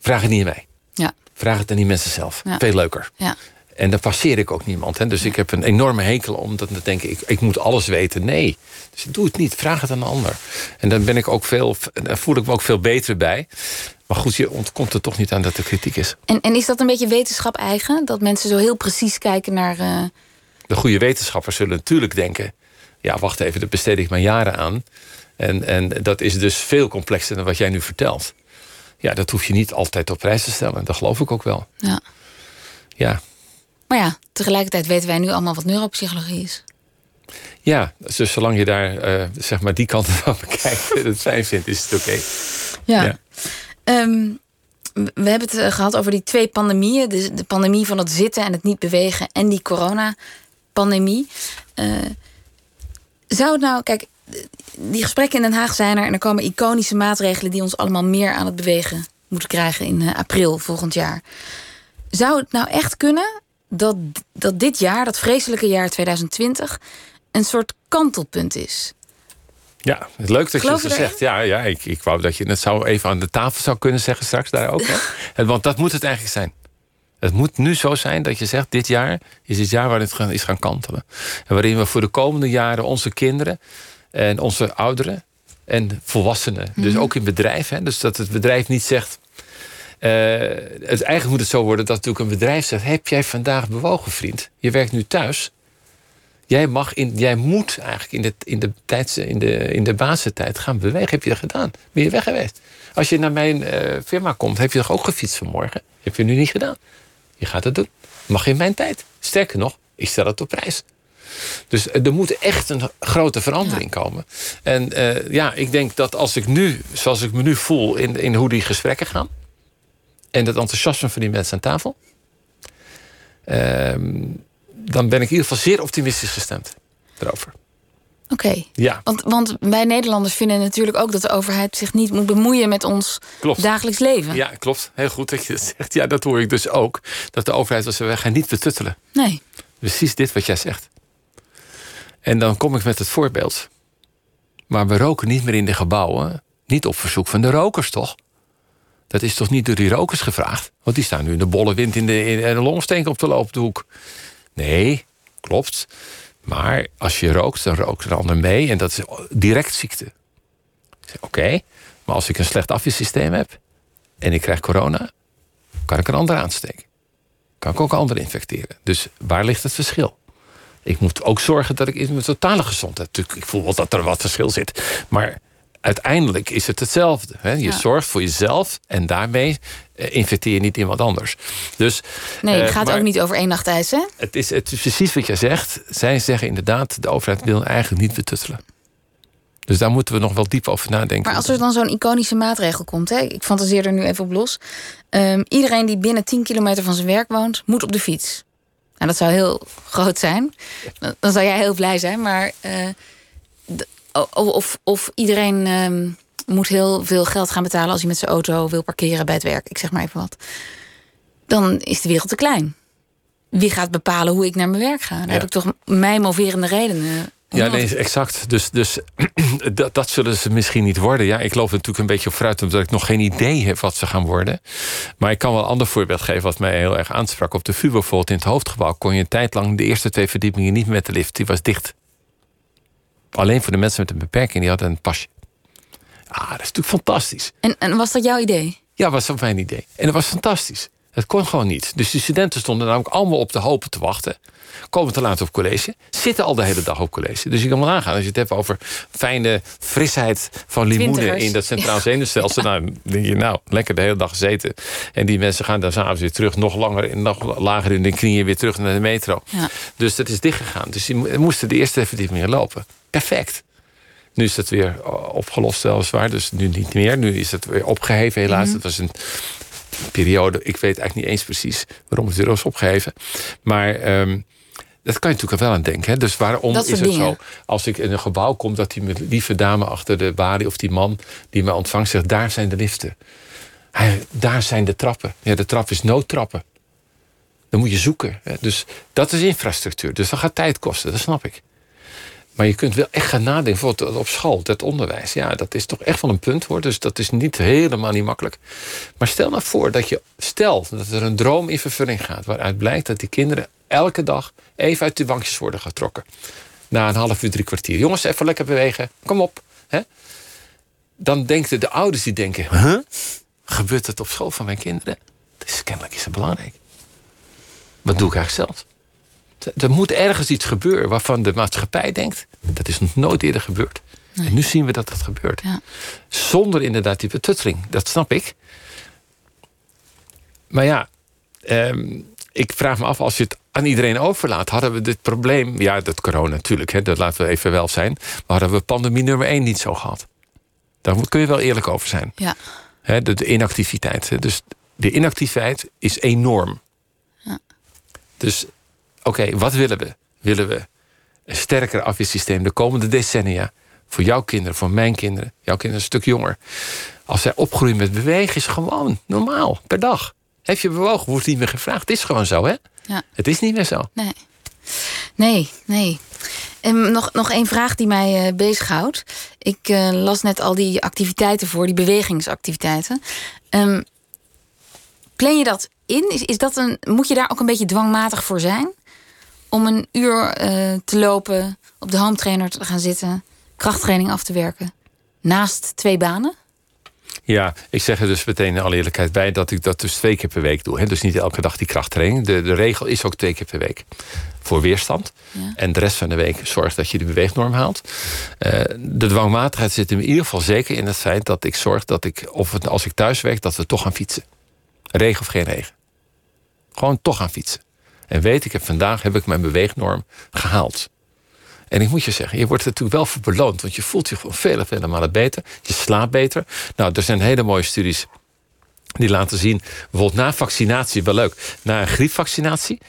Vraag het niet aan mij.
Ja.
Vraag het aan die mensen zelf.
Ja.
Veel leuker.
Ja.
En dan passeer ik ook niemand. Hè? Dus ik heb een enorme hekel om dat te denken, ik, ik moet alles weten. Nee, dus doe het niet. Vraag het aan een ander. En dan ben ik ook veel, daar voel ik me ook veel beter bij. Maar goed, je ontkomt er toch niet aan dat er kritiek is.
En, en is dat een beetje wetenschap eigen? Dat mensen zo heel precies kijken naar. Uh...
De goede wetenschappers zullen natuurlijk denken: ja, wacht even, daar besteed ik mijn jaren aan. En, en dat is dus veel complexer dan wat jij nu vertelt. Ja, dat hoef je niet altijd op prijs te stellen. Dat geloof ik ook wel.
Ja.
Ja.
Maar ja, tegelijkertijd weten wij nu allemaal wat neuropsychologie is.
Ja, dus zolang je daar uh, zeg maar die kant *laughs* van bekijkt en het fijn vindt, is het oké. Okay.
Ja. ja. Um, we hebben het gehad over die twee pandemieën. De, de, pandemie van het zitten en het niet bewegen en die coronapandemie. Uh, zou het nou, kijk, die gesprekken in Den Haag zijn er en er komen iconische maatregelen die ons allemaal meer aan het bewegen moeten krijgen in april volgend jaar. Zou het nou echt kunnen dat, dat dit jaar, dat vreselijke jaar 2020, een soort kantelpunt is?
Ja, het leuk dat Geloof je het zegt. Ja, ja ik, ik wou dat je het zou even aan de tafel zou kunnen zeggen straks daar ook. Hè? *laughs* Want dat moet het eigenlijk zijn. Het moet nu zo zijn dat je zegt: dit jaar is het jaar waarin het is gaan kantelen. En waarin we voor de komende jaren onze kinderen en onze ouderen en volwassenen, mm -hmm. dus ook in bedrijven, dus dat het bedrijf niet zegt. Uh, het, eigenlijk moet het zo worden dat natuurlijk een bedrijf zegt: Heb jij vandaag bewogen, vriend? Je werkt nu thuis. Jij, mag in, jij moet eigenlijk in de, in, de tijds, in, de, in de basistijd gaan bewegen. Heb je dat gedaan? Ben je weg geweest? Als je naar mijn uh, firma komt, heb je toch ook gefietst vanmorgen? Heb je nu niet gedaan? Je gaat het doen. Mag in mijn tijd. Sterker nog, ik stel het op prijs. Dus er moet echt een grote verandering ja. komen. En uh, ja, ik denk dat als ik nu, zoals ik me nu voel in, in hoe die gesprekken gaan. En het enthousiasme van die mensen aan tafel. Uh, dan ben ik in ieder geval zeer optimistisch gestemd erover.
Oké. Okay.
Ja.
Want, want wij Nederlanders vinden natuurlijk ook dat de overheid zich niet moet bemoeien met ons
klopt.
dagelijks leven.
Ja, klopt. Heel goed dat je dat zegt. Ja, dat hoor ik dus ook. Dat de overheid was, wij gaan niet betuttelen.
Nee.
Precies dit wat jij zegt. En dan kom ik met het voorbeeld. Maar we roken niet meer in de gebouwen. Niet op verzoek van de rokers, toch? Dat is toch niet door die rokers gevraagd? Want die staan nu in de bolle wind in de, in de op de loopdoek. Nee, klopt. Maar als je rookt, dan rookt er ander mee. En dat is direct ziekte. Oké, maar als ik een slecht afweersysteem heb... en ik krijg corona, kan ik een ander aansteken. Kan ik ook anderen infecteren. Dus waar ligt het verschil? Ik moet ook zorgen dat ik in mijn totale gezondheid... ik voel wel dat er wat verschil zit. Maar uiteindelijk is het hetzelfde. Hè? Je ja. zorgt voor jezelf en daarmee uh, infecteer je niet iemand anders. Dus,
nee, het uh, gaat ook niet over één nacht ijs, hè?
Het is, het is precies wat jij zegt. Zij zeggen inderdaad, de overheid wil eigenlijk niet betuttelen. Dus daar moeten we nog wel diep over nadenken.
Maar als er dan zo'n iconische maatregel komt, hè, ik fantaseer er nu even op los. Um, iedereen die binnen 10 kilometer van zijn werk woont, moet op de fiets. Nou, dat zou heel groot zijn. Dan zou jij heel blij zijn, maar. Uh, of, of iedereen um, moet heel veel geld gaan betalen als hij met zijn auto wil parkeren bij het werk. Ik zeg maar even wat. Dan is de wereld te klein. wie gaat bepalen hoe ik naar mijn werk ga? Dan heb ik toch mij moverende redenen.
Ja, nee, exact. Dus, dus *clears throat* dat, dat zullen ze misschien niet worden. Ja, ik loop natuurlijk een beetje op vooruit, omdat ik nog geen idee heb wat ze gaan worden. Maar ik kan wel een ander voorbeeld geven wat mij heel erg aansprak. Op de VU bijvoorbeeld in het hoofdgebouw kon je een tijd lang de eerste twee verdiepingen niet met de lift. Die was dicht. Alleen voor de mensen met een beperking, die hadden een pasje. Ah, dat is natuurlijk fantastisch.
En, en was dat jouw idee?
Ja, was dat mijn idee. En dat was fantastisch. Het kon gewoon niet. Dus de studenten stonden namelijk allemaal op de hopen te wachten. Komen te laat op college. Zitten al de hele dag op college. Dus je kan wel aangaan. Als je het hebt over fijne frisheid van limoenen in dat centraal zenuwstelsel. Ja. Nou, denk je, nou, lekker de hele dag gezeten. En die mensen gaan dan s'avonds weer terug. Nog langer en nog lager in de knieën weer terug naar de metro. Ja. Dus dat is dichtgegaan. Dus die moesten de eerste verdiepingen lopen. Perfect. Nu is het weer opgelost weliswaar. Dus nu niet meer. Nu is het weer opgeheven helaas. Mm was een periode. Ik weet eigenlijk niet eens precies waarom het weer was opgeheven. Maar... Um, dat kan je natuurlijk wel aan denken. Hè? Dus waarom is het zo, als ik in een gebouw kom... dat die lieve dame achter de balie of die man die mij ontvangt... zegt, daar zijn de liften. Hij, daar zijn de trappen. Ja, de trap is noodtrappen. Dan moet je zoeken. Hè? Dus dat is infrastructuur. Dus dat gaat tijd kosten, dat snap ik. Maar je kunt wel echt gaan nadenken, bijvoorbeeld op school, dat onderwijs. Ja, dat is toch echt wel een punt hoor. Dus dat is niet helemaal niet makkelijk. Maar stel nou voor dat je, stel dat er een droom in vervulling gaat, waaruit blijkt dat die kinderen elke dag even uit de bankjes worden getrokken. Na een half uur, drie kwartier. Jongens, even lekker bewegen. Kom op. Hè? Dan denken de ouders die denken, gebeurt het op school van mijn kinderen? Is kennelijk is het belangrijk. Wat doe ik eigenlijk zelf? Er moet ergens iets gebeuren waarvan de maatschappij denkt... dat is nog nooit eerder gebeurd. En nu zien we dat dat gebeurt. Ja. Zonder inderdaad die betutteling. Dat snap ik. Maar ja, ehm, ik vraag me af, als je het aan iedereen overlaat... hadden we dit probleem... Ja, dat corona natuurlijk, hè, dat laten we even wel zijn... maar hadden we pandemie nummer één niet zo gehad. Daar kun je wel eerlijk over zijn.
Ja.
Hè, de, de, inactiviteit. Dus de inactiviteit is enorm. Ja. Dus oké, wat willen we? Willen we een sterker afweersysteem de komende decennia? Voor jouw kinderen, voor mijn kinderen. Jouw kinderen een stuk jonger. Als zij opgroeien met bewegen, is gewoon normaal, per dag. Heb je bewogen, wordt niet meer gevraagd. Het is gewoon zo, hè? Ja. Het is niet meer zo.
Nee, nee, nee. En nog, nog één vraag die mij uh, bezighoudt. Ik uh, las net al die activiteiten voor, die bewegingsactiviteiten. Um, plan je dat in? Is, is dat een, moet je daar ook een beetje dwangmatig voor zijn? Om een uur uh, te lopen, op de home trainer te gaan zitten, krachttraining af te werken, naast twee banen?
Ja, ik zeg er dus meteen in alle eerlijkheid bij dat ik dat dus twee keer per week doe. Hè? Dus niet elke dag die krachttraining. De, de regel is ook twee keer per week. Voor weerstand. Ja. En de rest van de week zorg dat je de beweegnorm haalt. Uh, de dwangmatigheid zit in ieder geval zeker in het feit dat ik zorg dat ik, of het, als ik thuis werk, dat we toch gaan fietsen. Regen of geen regen. Gewoon toch gaan fietsen. En weet ik, heb, vandaag heb ik mijn beweegnorm gehaald. En ik moet je zeggen, je wordt er natuurlijk wel voor beloond. Want je voelt je gewoon vele, vele malen beter. Je slaapt beter. Nou, er zijn hele mooie studies die laten zien... bijvoorbeeld na vaccinatie, wel leuk... na een griepvaccinatie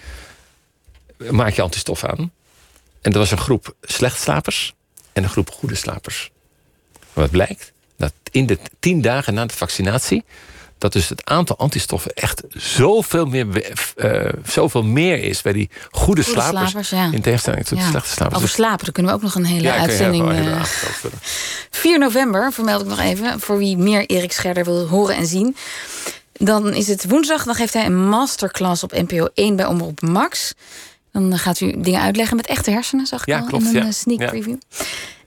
maak je antistof aan. En er was een groep slechtslapers en een groep goede slapers. Wat blijkt? Dat in de tien dagen na de vaccinatie dat dus het aantal antistoffen echt zoveel meer, uh, zoveel meer is bij die goede, slapers, In tegenstelling tot de slechte slapers.
Over slapen, daar kunnen we ook nog een hele uitzending... Uh, eh, 4 november, vermeld ik nog even... voor wie meer Erik Scherder wil horen en zien. Dan is het woensdag, dan geeft hij een masterclass op NPO 1 bij Omroep Max. Dan gaat u dingen uitleggen met echte hersenen, zag ik ja, al klopt, in een ja. Eh, sneak preview.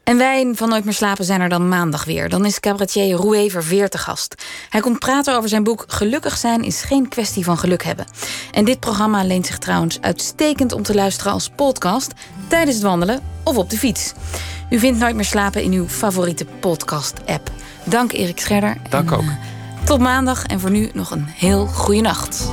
En wij van Nooit meer slapen zijn er dan maandag weer. Dan is cabaretier Roué Verveer te gast. Hij komt praten over zijn boek Gelukkig zijn is geen kwestie van geluk hebben. En dit programma leent zich trouwens uitstekend om te luisteren als podcast... tijdens het wandelen of op de fiets. U vindt Nooit meer slapen in uw favoriete podcast-app. Dank Erik Scherder.
Dank ook. Uh,
tot maandag en voor nu nog een heel goede nacht.